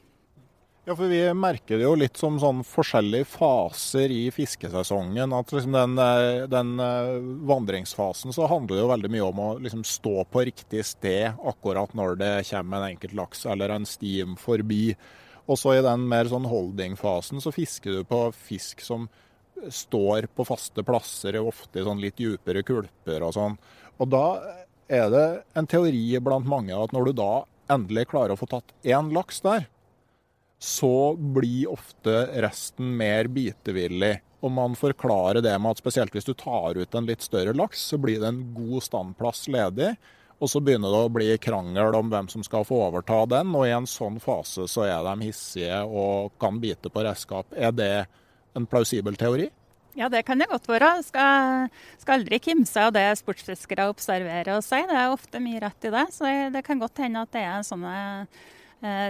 Ja, for Vi merker det jo litt som sånn forskjellige faser i fiskesesongen. at liksom den, eh, den, eh, vandringsfasen så handler det jo veldig mye om å liksom stå på riktig sted akkurat når det kommer en enkelt laks eller en stim forbi. Og så i den mer sånn holding-fasen så fisker du på fisk som står på faste plasser, ofte i sånn litt dypere kulper og sånn. Og da er det en teori blant mange at når du da endelig klarer å få tatt én laks der, så blir ofte resten mer bitevillig. Og man forklarer det med at spesielt hvis du tar ut en litt større laks, så blir det en god standplass ledig. Og så begynner det å bli krangel om hvem som skal få overta den, og i en sånn fase så er de hissige og kan bite på redskap. Er det en plausibel teori? Ja, det kan det godt være. Skal, skal aldri kimse av det sportsfiskere observerer og sier. Det er ofte mye rett i det. Så det kan godt hende at det er sånne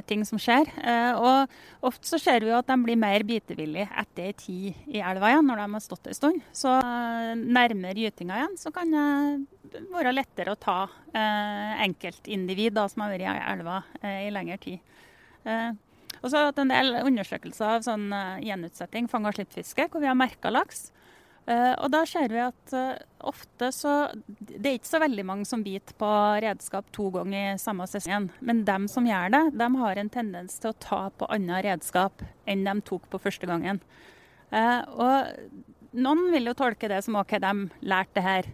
ting som skjer. Eh, og ofte så ser vi jo at de blir mer bitevillige etter ei tid i elva igjen, når de har stått en stund. Så eh, nærmere gytinga igjen, så kan det være lettere å ta eh, enkeltindivid da, som har vært i elva eh, i lengre tid. Eh, Og så har vi hatt en del undersøkelser av sånn gjenutsetting, fang- og slippfiske, hvor vi har merka laks. Uh, og da ser vi at uh, ofte så Det er ikke så veldig mange som biter på redskap to ganger i samme sesong. Men dem som gjør det, de har en tendens til å ta på annet redskap enn de tok på første gangen. Uh, og noen vil jo tolke det som OK, de lærte det her.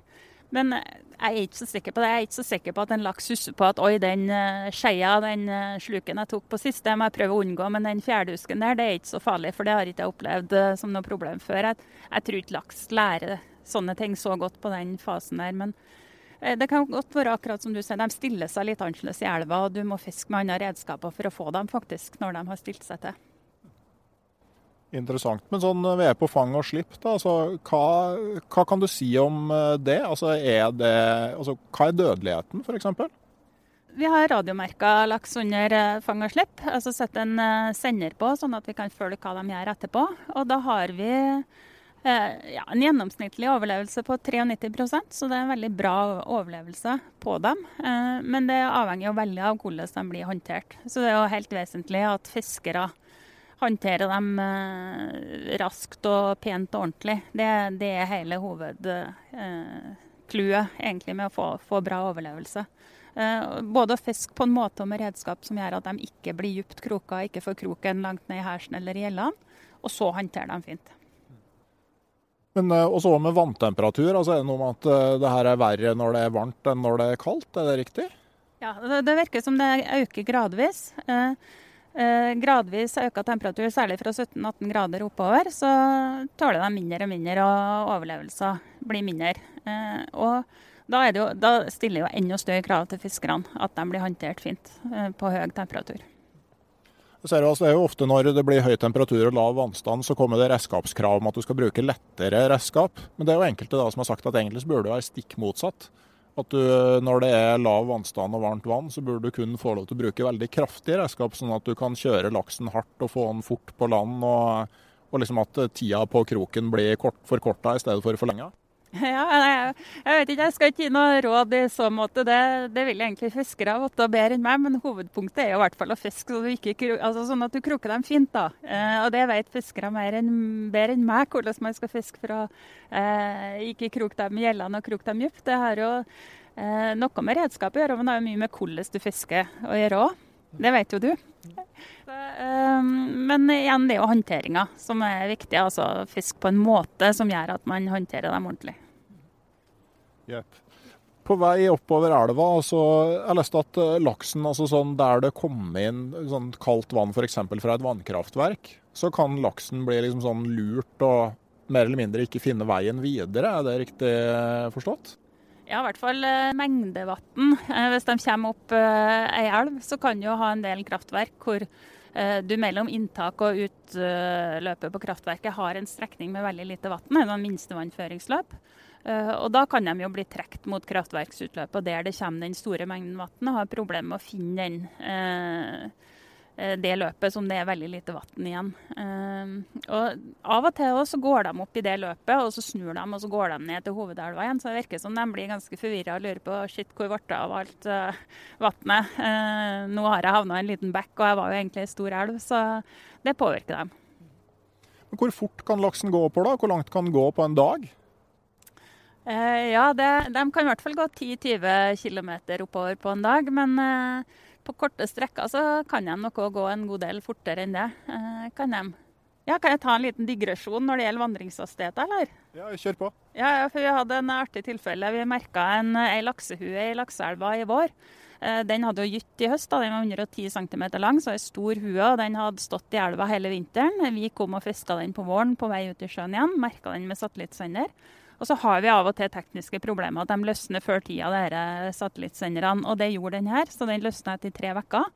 Men jeg er ikke så sikker på det. Jeg er ikke så sikker på at en laks husker på at oi, den uh, skeia, den uh, sluken jeg tok på sist, det må jeg prøve å unngå. Men den fjerdehusken der, det er ikke så farlig, for det har ikke jeg opplevd uh, som noe problem før. Jeg, jeg, tror ikke laks lærer sånne ting så godt på den fasen der. Men det kan godt være akkurat som du sier, de stiller seg litt annerledes i elva, og du må fiske med andre redskaper for å få dem faktisk, når de har stilt seg til. Interessant. Men sånn, vi er på fang og slipp. da, altså, hva, hva, kan du si om eh, det? Altså, er det altså, hva er dødeligheten, f.eks.? Vi har radiomerka laks under eh, fang og slipp. altså Sett en eh, sender på, sånn at vi kan følge hva de gjør etterpå. Og da har vi ja, en gjennomsnittlig overlevelse på 93% så det er en veldig bra overlevelse på dem. Men det avhenger jo veldig av hvordan de blir håndtert. Så det er jo helt vesentlig at fiskere håndtere dem eh, raskt og pent og ordentlig. Det, det er hele hovedclouet eh, egentlig med å få, få bra overlevelse. Eh, både å fiske på en måte og med redskap som gjør at de ikke blir dypt kroka, ikke får kroken langt ned i hersen eller i gjellene, og så håndtere dem fint. Men også med vanntemperatur, altså er det noe med at det her er verre når det er varmt enn når det er kaldt, er det riktig? Ja, det, det virker som det øker gradvis. Eh, Eh, gradvis øker temperatur, særlig fra 17-18 grader oppover, så tåler de mindre og mindre, og overlevelser blir mindre. Eh, og da, jo, da stiller jo enda større krav til fiskerne, at de blir håndtert fint eh, på høy temperatur. Det er jo ofte når det blir høy temperatur og lav vannstand, så kommer det redskapskrav om at du skal bruke lettere redskap. Men det er jo enkelte da som har sagt at egentlig burde det være stikk motsatt. At du, når det er lav vannstand og varmt vann, så burde du kun få lov til å bruke veldig kraftige redskap, sånn at du kan kjøre laksen hardt og få den fort på land, og, og liksom at tida på kroken blir kort, forkorta i stedet for forlenga. Ja, jeg, jeg, vet ikke, jeg skal ikke gi noe råd i så måte. Det, det vil egentlig fiskere vite bedre enn meg, men hovedpunktet er jo i hvert fall å fiske så ikke, altså sånn at du kroker dem fint. da. Eh, og det vet fiskere enn, bedre enn meg, hvordan man skal fiske for å eh, ikke kroke dem i gjellene og kroke dem dypt. Det har jo eh, noe med redskap å gjøre, men det har jo mye med hvordan du fisker å gjøre òg. Det vet jo du. Um, men igjen, det er jo håndteringa som er viktig. Altså fisk på en måte som gjør at man håndterer dem ordentlig. Yep. På vei oppover elva, altså, jeg leste at eh, laksen, altså sånn der det kommer inn sånn kaldt vann f.eks. fra et vannkraftverk, så kan laksen bli liksom sånn lurt og mer eller mindre ikke finne veien videre. Er det riktig forstått? Ja, i hvert fall eh, mengdevann. Eh, hvis de kommer opp eh, ei elv, så kan du ha en del kraftverk hvor du mellom inntak og utløpet på kraftverket har en strekning med veldig lite vann, en minstevannføringsløp. Og da kan de jo bli trukket mot kraftverksutløpet, og der det kommer den store mengden vann, og har problemer med å finne den det løpet som det er veldig lite vann igjen. Eh, og Av og til så går de opp i det løpet, og så snur de og så går de ned til hovedelva igjen. Så det virker som de blir ganske forvirra og lurer på shit, hvor ble det av alt uh, vannet. Uh, nå har jeg havna i en liten bekk, og jeg var jo egentlig i stor elv, så det påvirker dem. Hvor fort kan laksen gå på da? Hvor langt kan den gå på en dag? Uh, ja, det, de kan i hvert fall gå 10-20 km oppover på en dag. men på korte strekker så kan de nok gå en god del fortere enn det. Eh, kan. Ja, kan jeg ta en liten digresjon når det gjelder vandringshastigheter, eller? Ja, kjør på. Ja, for Vi hadde en artig tilfelle. Vi merka en, ei laksehue i lakseelva i vår. Eh, den hadde jo gytt i høst, da. den var 110 cm lang, så ei stor hue. og Den hadde stått i elva hele vinteren. Vi kom og fiska den på våren på vei ut i sjøen igjen. Merka den med satellittsender. Og så har vi av og til tekniske problemer. De løsner før tida, disse satellittsenderne. Og det gjorde den her, så den løsna etter tre uker.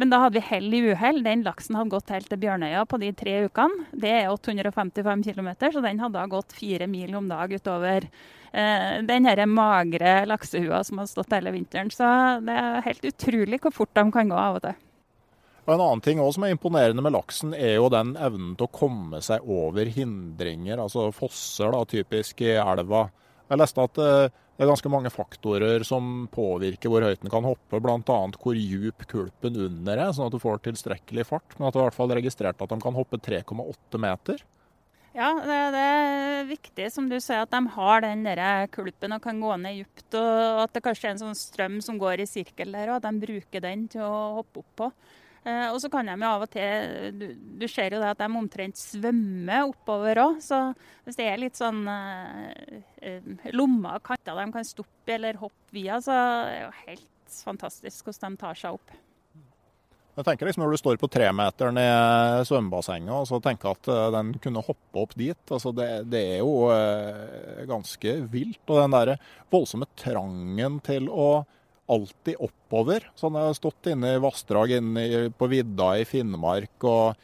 Men da hadde vi hell i uhell. Den laksen hadde gått helt til Bjørnøya på de tre ukene. Det er 855 km, så den hadde gått fire mil om dag utover eh, den her magre laksehua som har stått hele vinteren. Så det er helt utrolig hvor fort de kan gå av og til. Og En annen ting også som er imponerende med laksen, er jo den evnen til å komme seg over hindringer, altså fosser da, typisk i elva. Jeg leste at eh, det er ganske mange faktorer som påvirker hvor høyt den kan hoppe, bl.a. hvor djup kulpen under er, sånn at du får tilstrekkelig fart. Men at du i hvert fall registrert at de kan hoppe 3,8 meter. Ja, det, det, er viktig som du sier at de har den der kulpen og kan gå ned dypt. Og at det kanskje er en sånn strøm som går i sirkel der, og at de bruker den til å hoppe opp på. Eh, og så kan de jo av og til Du, du ser jo det at de omtrent svømmer oppover òg. Så hvis det er litt sånn eh, eh lommer og kanter de kan stoppe eller hoppe via, så er det jo helt fantastisk hvordan de tar seg opp. Jeg tenker liksom Når du står på tremeteren i svømmebassenget og så tenker at den kunne hoppe opp dit, altså det, det er jo ganske vilt. Og den der voldsomme trangen til å alltid oppover. Sånn jeg har stått inne i vassdrag inne på vidda i Finnmark, og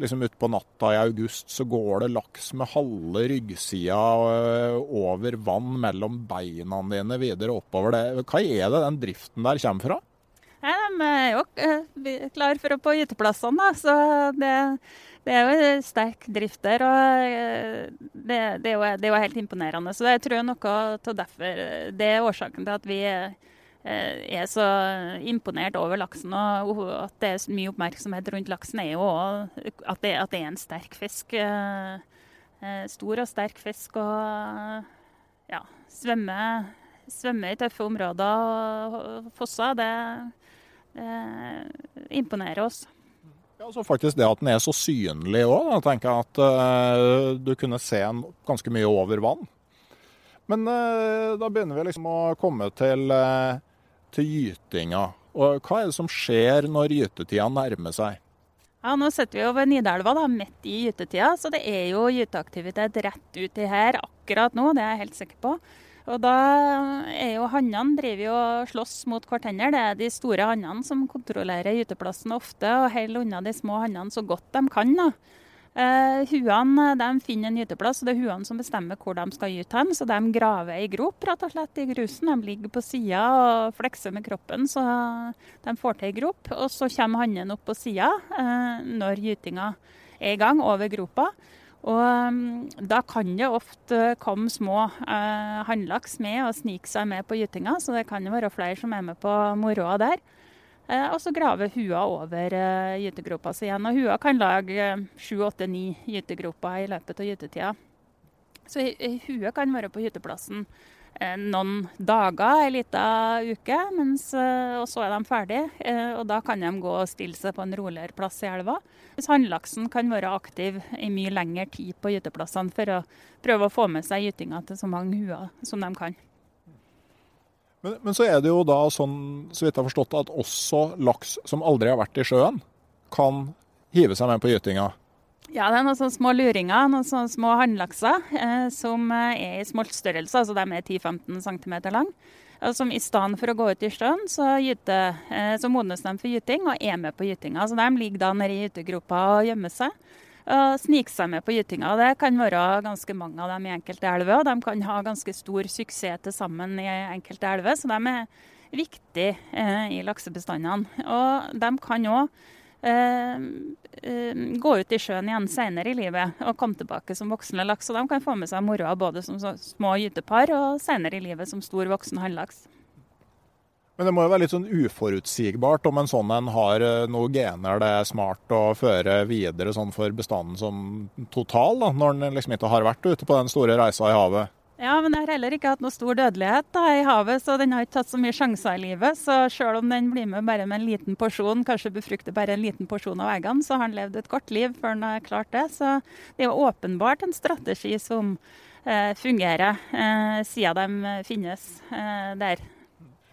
liksom utpå natta i august så går det laks med halve ryggsida øh, over vann mellom beina dine videre oppover. det. Hva er det den driften der kommer fra? Nei, de er jo uh, klar for å på gyteplassene, så det, det, er jo sterk drift der. og uh, det, det, er jo, det, er jo, helt imponerende. Så jeg tror noe av derfor det er årsaken til at vi Eh, er så imponert over laksen. Og at det er mye oppmerksomhet rundt laksen, er jo at det, at det er en sterk fisk. Eh, eh, stor og sterk fisk. Og ja, svømme, svømme i tøffe områder og fosser, det, det imponerer oss. Ja, så faktisk Det at den er så synlig òg. Tenker at uh, du kunne se den ganske mye over vann. Men uh, da begynner vi liksom å komme til uh, til gytinga. Og hva er det som skjer når gytetida nærmer seg? Ja, Nå sitter vi jo ved Nidelva, da, midt i gytetida, så det er jo gyteaktivitet rett uti her akkurat nå. Det er jeg helt sikker på. Og da er jo Hannene driver jo og slåss mot hverandre. Det er de store hannene som kontrollerer gyteplassen ofte og holder unna de små hannene så godt de kan. da. Uh, huene de finner en gyteplass, og det er huene som bestemmer hvor de skal gyte hen. Så de graver ei grop rett og slett i grusen. De ligger på sida og flekser med kroppen, så de får til ei grop. Og så kommer hannen opp på sida uh, når gytinga er i gang, over gropa. Og um, da kan det ofte komme små uh, hannlaks med og snike seg med på gytinga, så det kan jo være flere som er med på moroa der. Eh, og så graver hua over eh, gytegropa si igjen. Og hua kan lage sju, åtte, ni gytegroper i løpet av gytetida. Så hua kan være på hytteplassen eh, noen dager, ei lita uke, mens, og så er de ferdige. Og da kan de gå og stille seg på en roligere plass i elva. Hvis hannlaksen kan være aktiv i mye lengre tid på gyteplassene for å prøve å få med seg gytinga til så mange huer som de kan. Men, men, så er det jo da sånn, så vidt jeg har forstått, at også laks som aldri har vært i sjøen, kan hive seg med på gytinga. Ja, det er noen sånne små luringer, noen sånne små hannlakser eh, som eh, er i smoltstørrelse, altså de er 10-15 cm lang. Og Som i stedet for å gå ut i sjøen, så, eh, så modnes de for gyting og er med på gytinga. Så de ligger da nede i gytegropa og gjemmer seg snike seg med på gytinga. Det kan være ganske mange av dem i enkelte elver, og de kan ha ganske stor suksess til sammen i enkelte elver. Så de er viktige eh, i laksebestandene. Og de kan òg eh, eh, gå ut i sjøen igjen senere i livet og komme tilbake som voksne laks. Og de kan få med seg moroa både som små gytepar og senere i livet som stor voksen hannlaks. Men det må jo være litt sånn uforutsigbart om en sånn en har eh, noen gener det er smart å føre videre sånn for bestanden som total, da, når den liksom ikke har vært ute på den store reisa i havet. Ja, men det har heller ikke hatt noe stor dødelighet da, i havet, så den har ikke tatt så mye sjanser i livet. Så selv om den blir med bare med en liten porsjon, kanskje befrukter bare en liten porsjon av eggene, så har den levd et godt liv før den har klart det. Så det er jo åpenbart en strategi som eh, fungerer, eh, siden de finnes eh, der.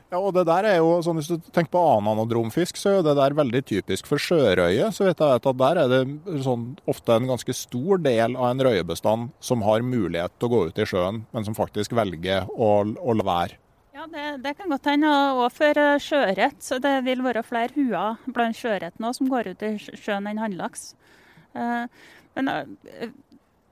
Ja, og det der er jo, sånn Hvis du tenker på ananodromfisk, så er det der veldig typisk for sjørøye. så vet jeg at Der er det sånn, ofte en ganske stor del av en røyebestand som har mulighet til å gå ut i sjøen, men som faktisk velger å, å la være. Ja, det, det kan godt hende. Og for eh, sjøørret. Så det vil være flere huer blant sjøørret nå som går ut i sjøen enn hannlaks. Eh, men eh,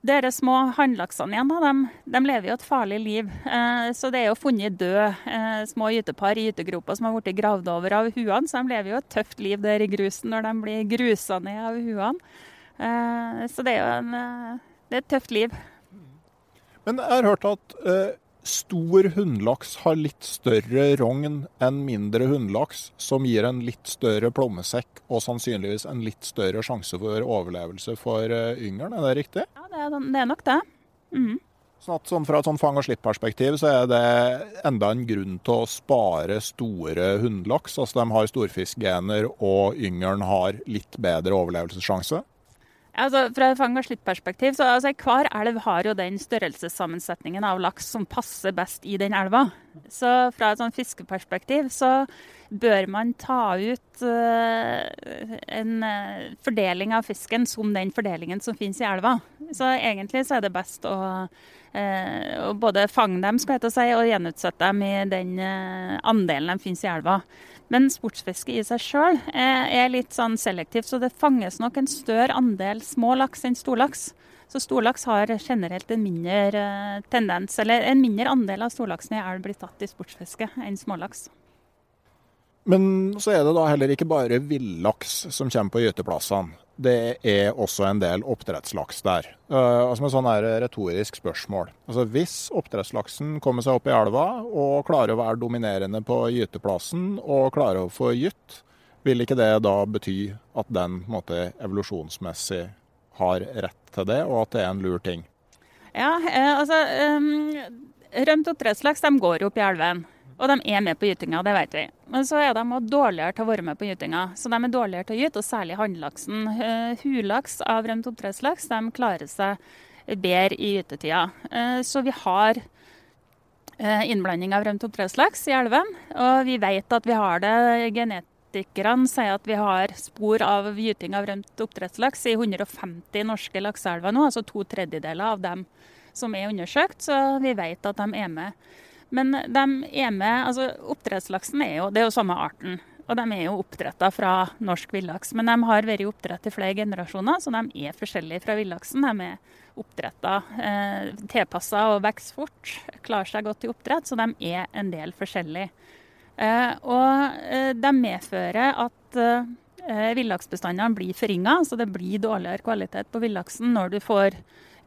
dere små hannlaksene igjen, da, de, de, lever jo et farlig liv. Eh, så det er jo funnet døde eh, små gytepar i gytegropa som har blitt gravd over av huene. Så de lever jo et tøft liv der i grusen når de blir grusa ned av huene. Eh, så det er jo en, eh, det er et tøft liv. Men jeg har hørt at eh, stor hunnlaks har litt større rogn enn mindre hunnlaks, som gir en litt større plommesekk og sannsynligvis en litt større sjanse for overlevelse for eh, yngelen. Er det riktig? Ja, det er, det er nok det. Mm. Sånn at sånn Fra et sånn fang og slipp-perspektiv så er det enda en grunn til å spare store hunnlaks. Altså de har storfiskgener og yngelen har litt bedre overlevelsessjanse. Altså, fra et fang og slipp-perspektiv, så altså, Hver elv har jo den størrelsessammensetningen av laks som passer best i den elva. Så fra et sånn fiskeperspektiv så bør man ta ut uh, en uh, fordeling av fisken som den fordelingen som finnes i elva. Så egentlig så er det best å, uh, både fange dem skal jeg si, og gjenutsette dem i den andelen de finnes i elva. Men sportsfiske i seg sjøl er litt sånn selektivt, så det fanges nok en større andel små laks enn storlaks. Så storlaks har generelt en mindre eh, tendens, eller en mindre andel av storlaksen i elv blir tatt i sportsfiske enn smålaks. Men så er det da heller ikke bare villaks som kommer på gyteplassene det er også en del oppdrettslaks der. Uh, altså med sånn retorisk spørsmål. Altså Hvis oppdrettslaksen kommer seg opp i elva og klarer å være dominerende på gyteplassen og klarer å få gytt, vil ikke det da bety at den måte, evolusjonsmessig har rett til det, og at det er en lur ting? Ja, eh, altså um, Rømt oppdrettslaks de går opp i elven. Og de er med på gytinga, det vet vi. Men så er de også dårligere til å være med på gytinga. Så de er dårligere til å gyte, og særlig hannlaksen. Uh, hulaks av rømt oppdrettslaks de klarer seg bedre i gytetida. Uh, så vi har uh, innblanding av rømt oppdrettslaks i elven. Og vi vet at vi har det. Genetikerne sier at vi har spor av gyting av rømt oppdrettslaks i 150 norske lakseelver nå, altså to tredjedeler av dem som er undersøkt. Så vi vet at de er med. Men de er med altså Oppdrettslaksen er jo, det er jo samme arten. Og de er jo oppdretta fra norsk villaks. Men de har vært oppdrett i flere generasjoner, så de er forskjellige fra villaksen. De er oppdretta, eh, tilpassa og vokser fort. Klarer seg godt i oppdrett, så de er en del forskjellige. Eh, og eh, de medfører at eh, villaksbestandene blir forringa, så det blir dårligere kvalitet på villaksen når du får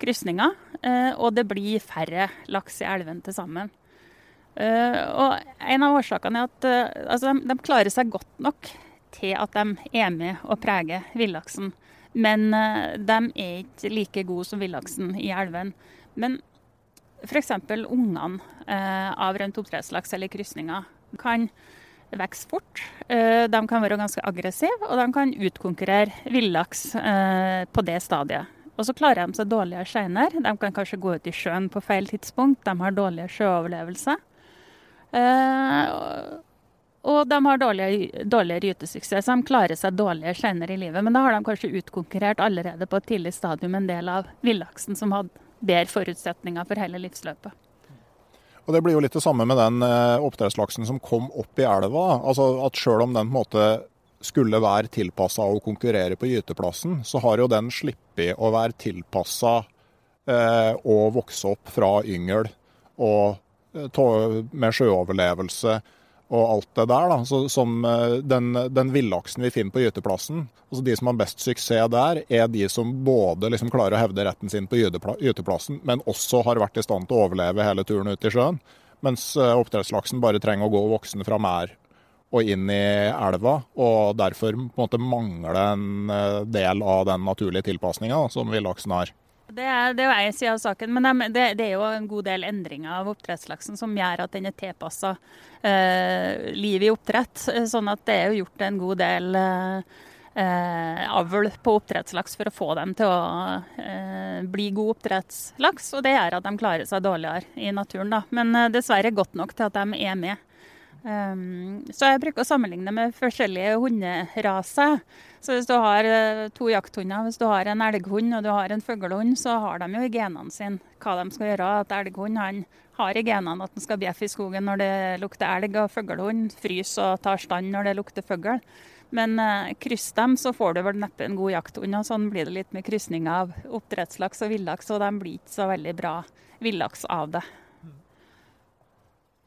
krysninger. Eh, og det blir færre laks i elven til sammen. Uh, og En av årsakene er at uh, altså de, de, klarer seg godt nok til at de er med og preger villaksen. Men uh, de er ikke like gode som villaksen i elven. Men f.eks. ungene av rømt oppdrettslaks eller krysninger kan vokse fort. de kan være ganske aggressive, og de kan utkonkurrere villaks på det stadiet. Og så klarer de seg dårligere senere. De kan kanskje gå ut i sjøen på feil tidspunkt. De har dårligere sjøoverlevelse. Eh, og de har dårligere, dårligere gytesuksess, så de klarer seg dårligere senere i livet. Men da har de kanskje utkonkurrert allerede på et tidlig stadium en del av villaksen som hadde bedre forutsetninger for hele livsløpet. Og Det blir jo litt det samme med den eh, oppdrettslaksen som kom opp i elva. Altså at Selv om den på en måte skulle være tilpassa å konkurrere på gyteplassen, så har jo den sluppet å være tilpassa eh, å vokse opp fra yngel og med sjøoverlevelse og alt det der. Da. Så, som eh, den, den villaksen vi finner på gyteplassen, altså de som har best suksess der, er de som både liksom klarer å hevde retten sin på gyteplassen, men også har vært i stand til å overleve hele turen ut i sjøen. Mens eh, oppdrettslaksen bare trenger å gå voksen fra mær og inn i elva, og derfor på en måte mangler en eh, del av den naturlige tilpasninga som villaksen har. Det er, det er én side av saken, men det, det, er jo en god del endringer av oppdrettslaksen som gjør at den er tilpassa eh, livet i oppdrett. Sånn at det er jo gjort en god del eh, avl på oppdrettslaks for å få dem til å eh, bli god oppdrettslaks. Og det gjør at de klarer seg dårligere i naturen, da. Men eh, dessverre godt nok til at de er med. Um, så jeg bruker å sammenligne med forskjellige hunderaser. Så hvis du har uh, to jakthunder, hvis du har en elghund og du har en fuglehund, så har de jo i genene sine hva de skal gjøre. At Elghund han har i genene at den skal bjeffe i skogen når det lukter elg, og fuglehund fryser og tar stand når det lukter fugl. Men eh, kryss dem, så får du vel neppe en god jakthund. og Sånn blir det litt med krysning av oppdrettslaks og villaks, og de blir ikke så veldig bra villaks av det.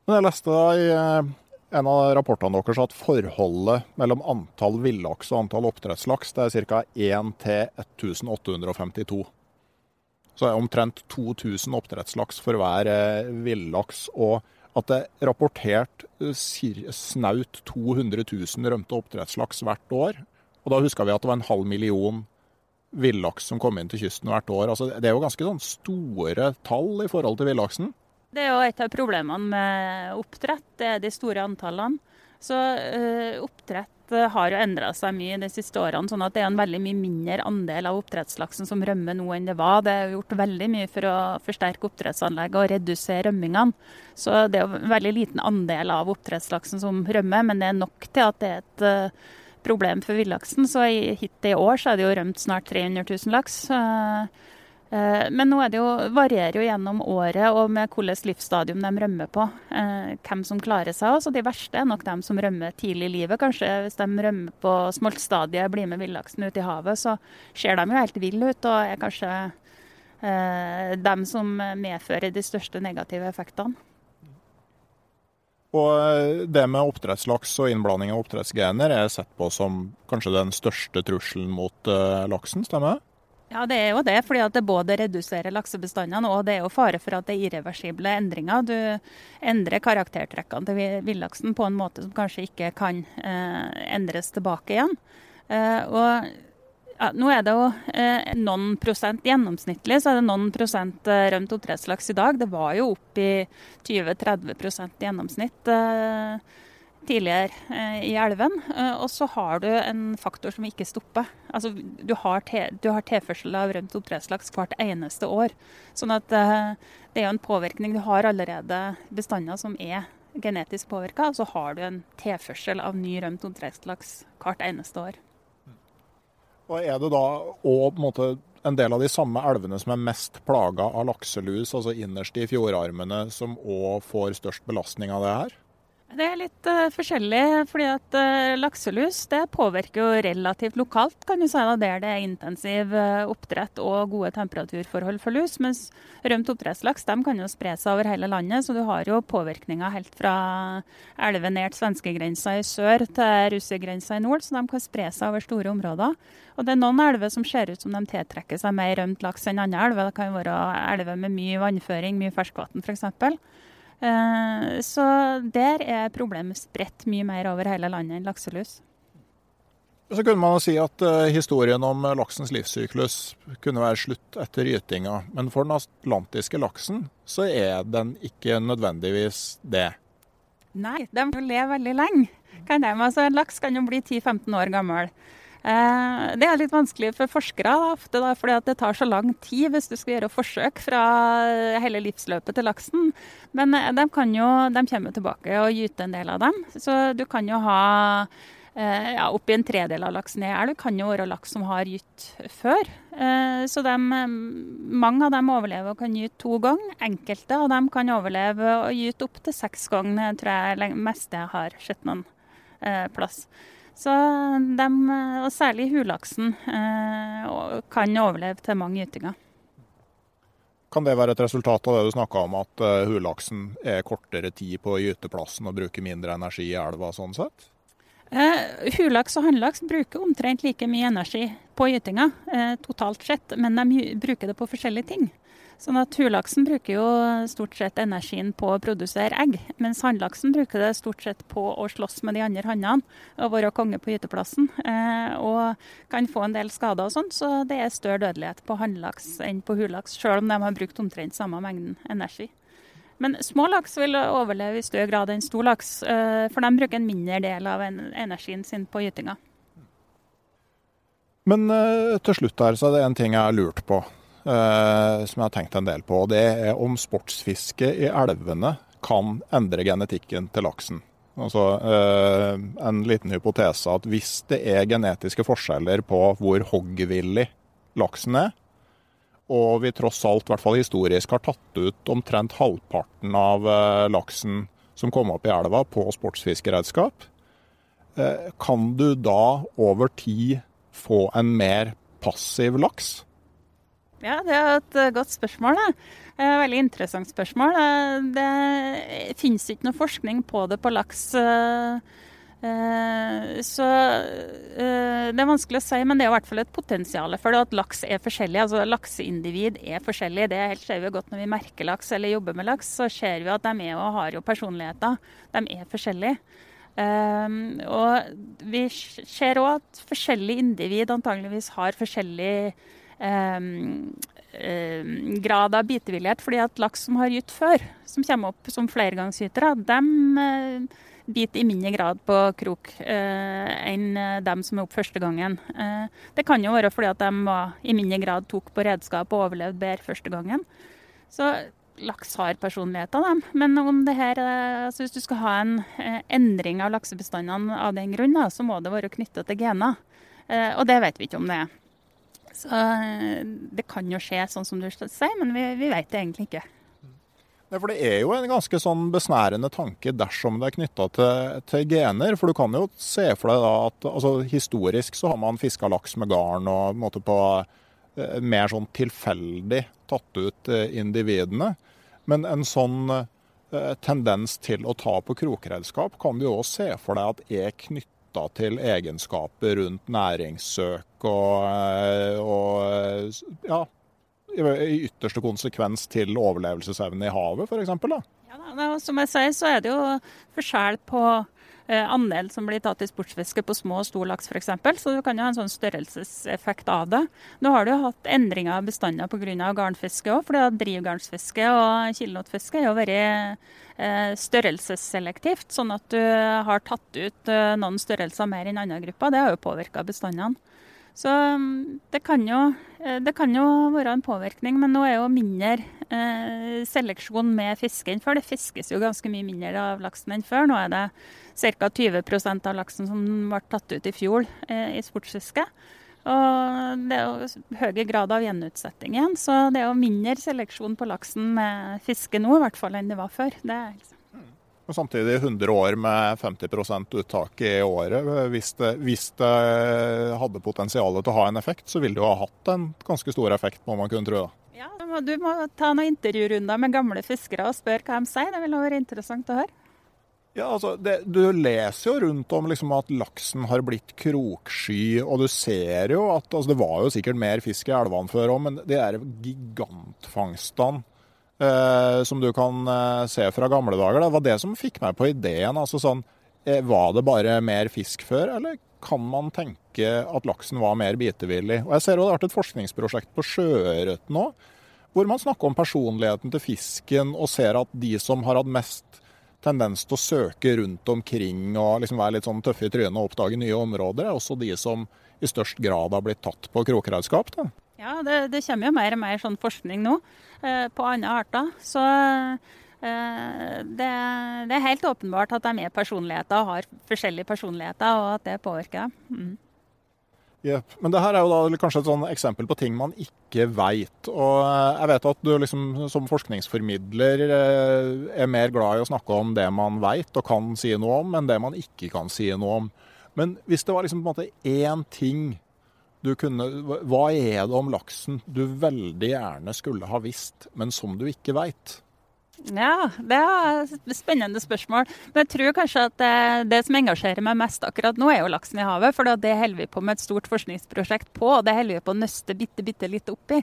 Men jeg leste da i eh, en av rapportene deres at forholdet mellom antall villaks og antall oppdrettslaks det er ca. 1 til 1852. Så det er omtrent 2000 oppdrettslaks for hver eh, villaks. Og at det er rapportert eh, snaut 200 000 rømte oppdrettslaks hvert år. Og da huska vi at det var en halv million villaks som kom inn til kysten hvert år. Altså, det er jo ganske sånn store tall i forhold til villaksen. Det er jo et av problemene med oppdrett, det er de store antallene. Så øh, oppdrett eh, har jo endra seg mye de siste årene, sånn at det er en veldig mye mindre andel av oppdrettslaksen som rømmer nå enn det var. Det er gjort veldig mye for å forsterke oppdrettsanlegget og redusere rømmingene. Så det er jo en veldig liten andel av oppdrettslaksen som rømmer, men det er nok til at det er et øh, problem for villaksen. Så hittil i år så er det jo rømt snart 300 000 laks. Eh, men nå jo, varierer jo gjennom året og med hvilket livsstadium de rømmer på. Eh, hvem som klarer seg. Så de verste er nok dem som rømmer tidlig i livet. Kanskje hvis de rømmer på smoltstadiet, blir med villaksen ut i havet, så ser de jo helt ville ut og er kanskje eh, dem som medfører de største negative effektene. Og eh, det med oppdrettslaks og innblanding av oppdrettsgener er sett på som kanskje den største trusselen mot laksen, stemmer det? Ja, det er jo det. fordi at det både reduserer laksebestandene og det er jo fare for at det er irreversible endringer. Du endrer karaktertrekkene til villaksen på en måte som kanskje ikke kan eh, endres tilbake igjen. Eh, og ja, nå er det jo eh, noen prosent gjennomsnittlig, så er det noen prosent eh, rømt oppdrettslaks i dag. Det var jo opp i 20-30 gjennomsnitt eh, tidligere eh, i elven. Eh, og så har du en faktor som ikke stopper. Altså, du har, te, du har tilførsel av rømt oppdrettslaks hvert eneste år. Sånn at eh, det er jo en påvirkning. Du har allerede bestander som er genetisk påvirka, og så har du en tilførsel av ny rømt oppdrettslaks hvert eneste år. Og Er det da òg en del av de samme elvene som er mest plaga av lakselus, altså innerst i fjordarmene, som òg får størst belastning av det her? Det er litt uh, forskjellig, fordi at uh, lakselus det påvirker jo relativt lokalt, kan du si, da, der det er intensiv uh, oppdrett og gode temperaturforhold for lus. Mens rømt oppdrettslaks de kan jo spre seg over hele landet, så du har jo påvirkninger helt fra elver nært svenskegrensa i sør til russergrensa i nord, så de kan spre seg over store områder. Og det er noen elver som ser ut som de tiltrekker seg mer rømt laks enn andre elver. Det kan være elver med mye vannføring, mye ferskvann f.eks. Eh, så der er problemet spredt mye mer over hele landet enn lakselus. Så kunne man si at uh, historien om laksens livssyklus kunne være slutt etter gytinga. Men for den atlantiske laksen så er den ikke nødvendigvis det. Nei, de kan leve veldig lenge. Kan de? Altså, en laks kan jo bli 10-15 år gammel. Eh, det er litt vanskelig for forskere, ofte da, det tar så lang tid hvis du skal gjøre forsøk fra hele livsløpet til laksen. Men eh, de, jo, de kommer tilbake og gyter en del av dem. Så du kan jo ha eh, ja, oppi en tredel av laksen i elv kan jo være laks som har gytt før. Så de, mange av dem overlever og kan gyte to ganger. Enkelte av dem kan overleve og gyte opptil seks ganger, tror jeg mest jeg har sett noen plass. Så de, og særlig hulaksen, eh, kan overleve til mange gytinger. Kan det være et resultat av det du snakka om, at hulaksen er kortere tid på gyteplassen og bruker mindre energi i elva sånn sett? Uh, hulaks og hannlaks bruker omtrent like mye energi på gytinga uh, totalt sett, men de bruker det på forskjellige ting. Sånn at Hulaksen bruker jo stort sett energien på å produsere egg, mens hannlaksen bruker det stort sett på å slåss med de andre hannene og være konge på gyteplassen. Eh, og kan få en del skader og sånn, så det er større dødelighet på hannlaks enn på hulaks, selv om de har brukt omtrent samme mengden energi. Men små laks vil overleve i større grad enn stor laks, eh, for de bruker en mindre del av energien sin på gytinga. Men eh, til slutt her, så er det en ting jeg har lurt på. Eh, som jeg har tenkt en del på. Det er om sportsfiske i elvene kan endre genetikken til laksen. Altså eh, En liten hypotese at hvis det er genetiske forskjeller på hvor hoggvillig laksen er, og vi tross alt, i hvert fall historisk, har tatt ut omtrent halvparten av eh, laksen som kom opp i elva på sportsfiskeredskap, kan du da over tid få en mer passiv laks? Ja, det er et eh, godt spørsmål. Det. Et veldig interessant spørsmål. Det finnes ikke noe forskning på det på laks eh, Eh, så eh, det er vanskelig å si, men det er i hvert fall et potensial for det at laks er forskjellig. Altså Lakseindivid er forskjellig. Det helt ser vi godt når vi merker laks eller jobber med laks. Så ser vi at de er og har jo personligheter. De er forskjellige. Um, og vi ser òg at forskjellige individ antageligvis har forskjellig grad av bitevillighet. fordi at laks som har gytt før, som kommer opp som flergangsgytere, de uh, biter i mindre grad på krok uh, enn dem som er opp første gangen. Det kan jo være fordi at de var, i mindre grad tok på redskap og overlevde bedre første gangen. Så laks har personlighet av dem. Men om det her, eh, altså hvis du skal ha en eh, endring av laksebestandene av den grunn, så må det være knyttet til gener. Eh, og det vet vi ikke om det er. Så det kan jo skje sånn som du sier, men vi, vi vet det egentlig ikke. Ja, for Det er jo en ganske sånn besnærende tanke dersom det er knytta til, til, gener. For du kan jo se for deg da at altså, historisk så har man fiska laks med garn og måte på mer sånn tilfeldig tatt ut individene. Men en sånn eh, tendens til å ta på krokredskap kan du òg se for deg at er knytta til egenskaper rundt næringssøk og, eh, og ja, i ytterste konsekvens til overlevelsesevne i havet, f.eks. Ja, som jeg sier, så er det jo forskjell på andel som blir tatt i sportsfiske på små og stor laks f.eks. Så du kan jo ha en sånn størrelseseffekt av det. Nå har du jo hatt endringer av bestander pga. garnfiske òg, for drivgarnsfiske og kilnotfiske har jo vært eh, størrelsesselektivt. Sånn at du har tatt ut eh, noen størrelser mer enn andre grupper. Det har jo påvirka bestandene. Så mm, det kan, jo, det kan, jo, være en påvirkning, men nå er jo mindre eh, seleksjon med fiske enn før. Det fiskes jo ganske mye mindre av laksen enn før. Nå er det ca. 20% av laksen som ble tatt ut i fjor eh, i sportsfiske. Og det er jo høy grad av gjenutsetting igjen, så det er jo mindre seleksjon på laksen med fiske nå i hvert fall enn det var før. Det er liksom. Og samtidig 100 år med 50% uttak i året. Hvis det, hvis det hadde potensial til å ha en effekt, så ville det jo ha hatt en ganske stor effekt, må man kunne tro. Ja, Du må ta noen intervjurunder med gamle fiskere og spørre hva de sier. Det ville være interessant å høre. Ja, altså, det, Du leser jo rundt om liksom, at laksen har blitt kroksky, og du ser jo at altså, Det var jo sikkert mer fisk i elvene før òg, men de der gigantfangstene som du kan eh, se fra gamle dager, det var det som fikk meg på ideen. altså sånn, eh, Var det bare mer fisk før, eller kan man tenke at laksen var mer bitevillig? Og Jeg ser jo det har vært et forskningsprosjekt på sjøørret nå, hvor man snakker om personligheten til fisken, og ser at de som har hatt mest tendens til å søke rundt omkring og liksom være litt sånn tøffe i trynet og oppdage nye områder, er også de som i størst grad har blitt tatt på krokredskap. Da. Ja, det, det, kommer jo mer og mer sånn forskning nå eh, på andre arter. Så eh, det, det, er helt åpenbart at de er personligheter og har forskjellige personligheter, og at det påvirker dem. Mm. Yep. Men det her er jo da kanskje et sånn eksempel på ting man ikke veit. Og eh, jeg vet at du liksom, som forskningsformidler eh, er mer glad i å snakke om det man veit og kan si noe om, enn det man ikke kan si noe om. Men hvis det var liksom på en måte én ting du kunne Hva er det om laksen du veldig gjerne skulle ha visst, men som du ikke veit? Ja, det er et spennende spørsmål. Men jeg tror kanskje at det, det, som engasjerer meg mest akkurat nå, er jo laksen i havet. For det holder vi på med et stort forskningsprosjekt på, og det holder vi på å nøste bitte, bitte litt opp i.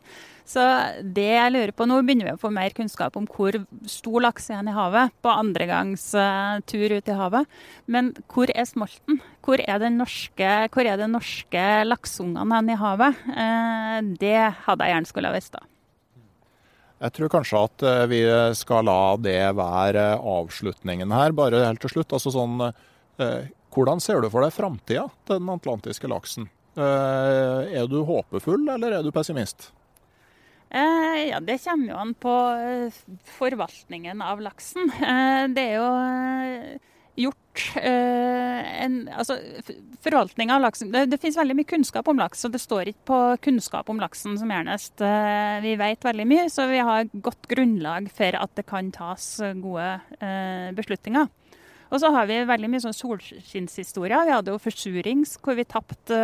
Så det jeg lurer på nå, begynner vi å få mer kunnskap om hvor stor laks er i havet på andregangs uh, tur ut i havet. Men hvor er smolten? Hvor er den norske, hvor er den norske lakseungene i havet? Uh, det hadde jeg gjerne skulle ha visst. da. Jeg tror kanskje at eh, vi skal la det være avslutningen her. Bare helt til slutt. Altså sånn, eh, hvordan ser du for deg framtida til den atlantiske laksen? Eh, er du håpefull, eller er du pessimist? Eh, ja, Det kommer jo an på forvaltningen av laksen. Eh, det er jo gjort eh, en altså, Forvaltning av laksen det, det, finnes veldig mye kunnskap om laks, og det står ikke på kunnskap om laksen som gjernest. Eh, vi vet veldig mye, så vi har godt grunnlag for at det kan tas gode eh, beslutninger. Og så har vi veldig mye sånn solskinnshistorier. Vi hadde jo forsurings hvor vi tapte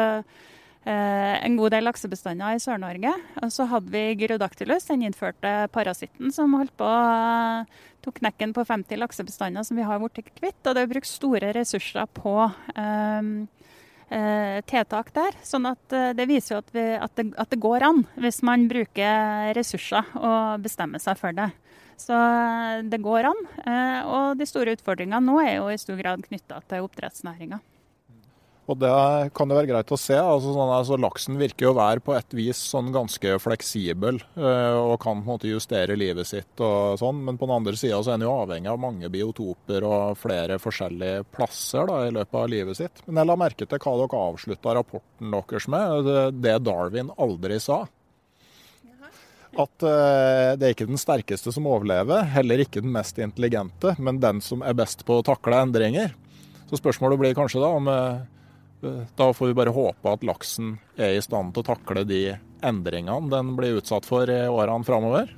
en god del laksebestander i Sør-Norge. Og så hadde vi Gyrodactylus, den innførte parasitten som holdt på tok knekken på 50 laksebestander som vi har blitt kvitt. Og det er brukt store ressurser på um, uh, tiltak der. Sånn at uh, det viser jo at, vi, at, det, at, det, går an, hvis man bruker ressurser og bestemmer seg for det. Så uh, det går an. og de store utfordringene nå er jo i stor grad knytta til oppdrettsnæringa. Og det kan jo være greit å se. Altså, sånn, altså, laksen virker jo å være på et vis sånn ganske fleksibel øh, og kan på en måte justere livet sitt og sånn. Men på den andre sida så er den jo avhengig av mange biotoper og flere forskjellige plasser da, i løpet av livet sitt. Men jeg la merke til hva dere avslutta rapporten deres med. Det Darwin aldri sa. At øh, det er ikke den sterkeste som overlever, heller ikke den mest intelligente, men den som er best på å takle endringer. Så spørsmålet blir kanskje da om øh, da får vi bare håpe at laksen er i stand til å takle de endringene den blir utsatt for i årene framover.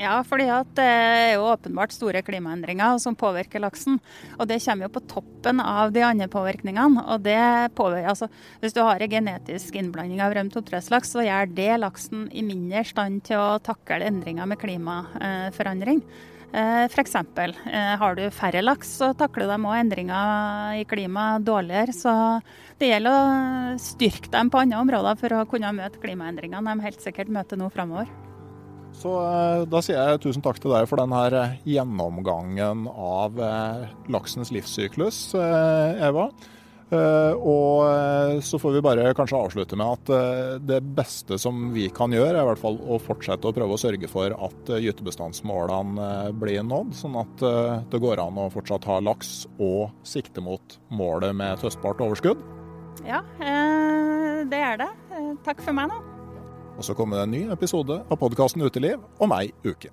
Ja, fordi det er jo åpenbart store klimaendringer som påvirker laksen. Og det kommer jo på toppen av de andre påvirkningene. Og det påvirker, altså, hvis du har en genetisk innblanding av rømt oppdrettslaks, så gjør det laksen i mindre stand til å takle endringer med klimaforandring. Eh, F.eks. Eh, har du færre laks, så takler de òg endringer i klimaet dårligere. Så det gjelder å styrke dem på andre områder for å kunne møte klimaendringene de helt sikkert møter nå framover. Så eh, da sier jeg tusen takk til deg for denne gjennomgangen av laksens livssyklus, Eva. Eh, og eh, så får vi bare kanskje avslutte med at eh, det beste som vi kan gjøre, er i hvert fall å fortsette å prøve å sørge for at gytebestandsmålene blir nådd, sånn at det går an å fortsatt ha laks og sikte mot målet med et høstbart overskudd. Ja, det er det. Takk for meg nå. Og så kommer det en ny episode av podkasten Uteliv om ei uke.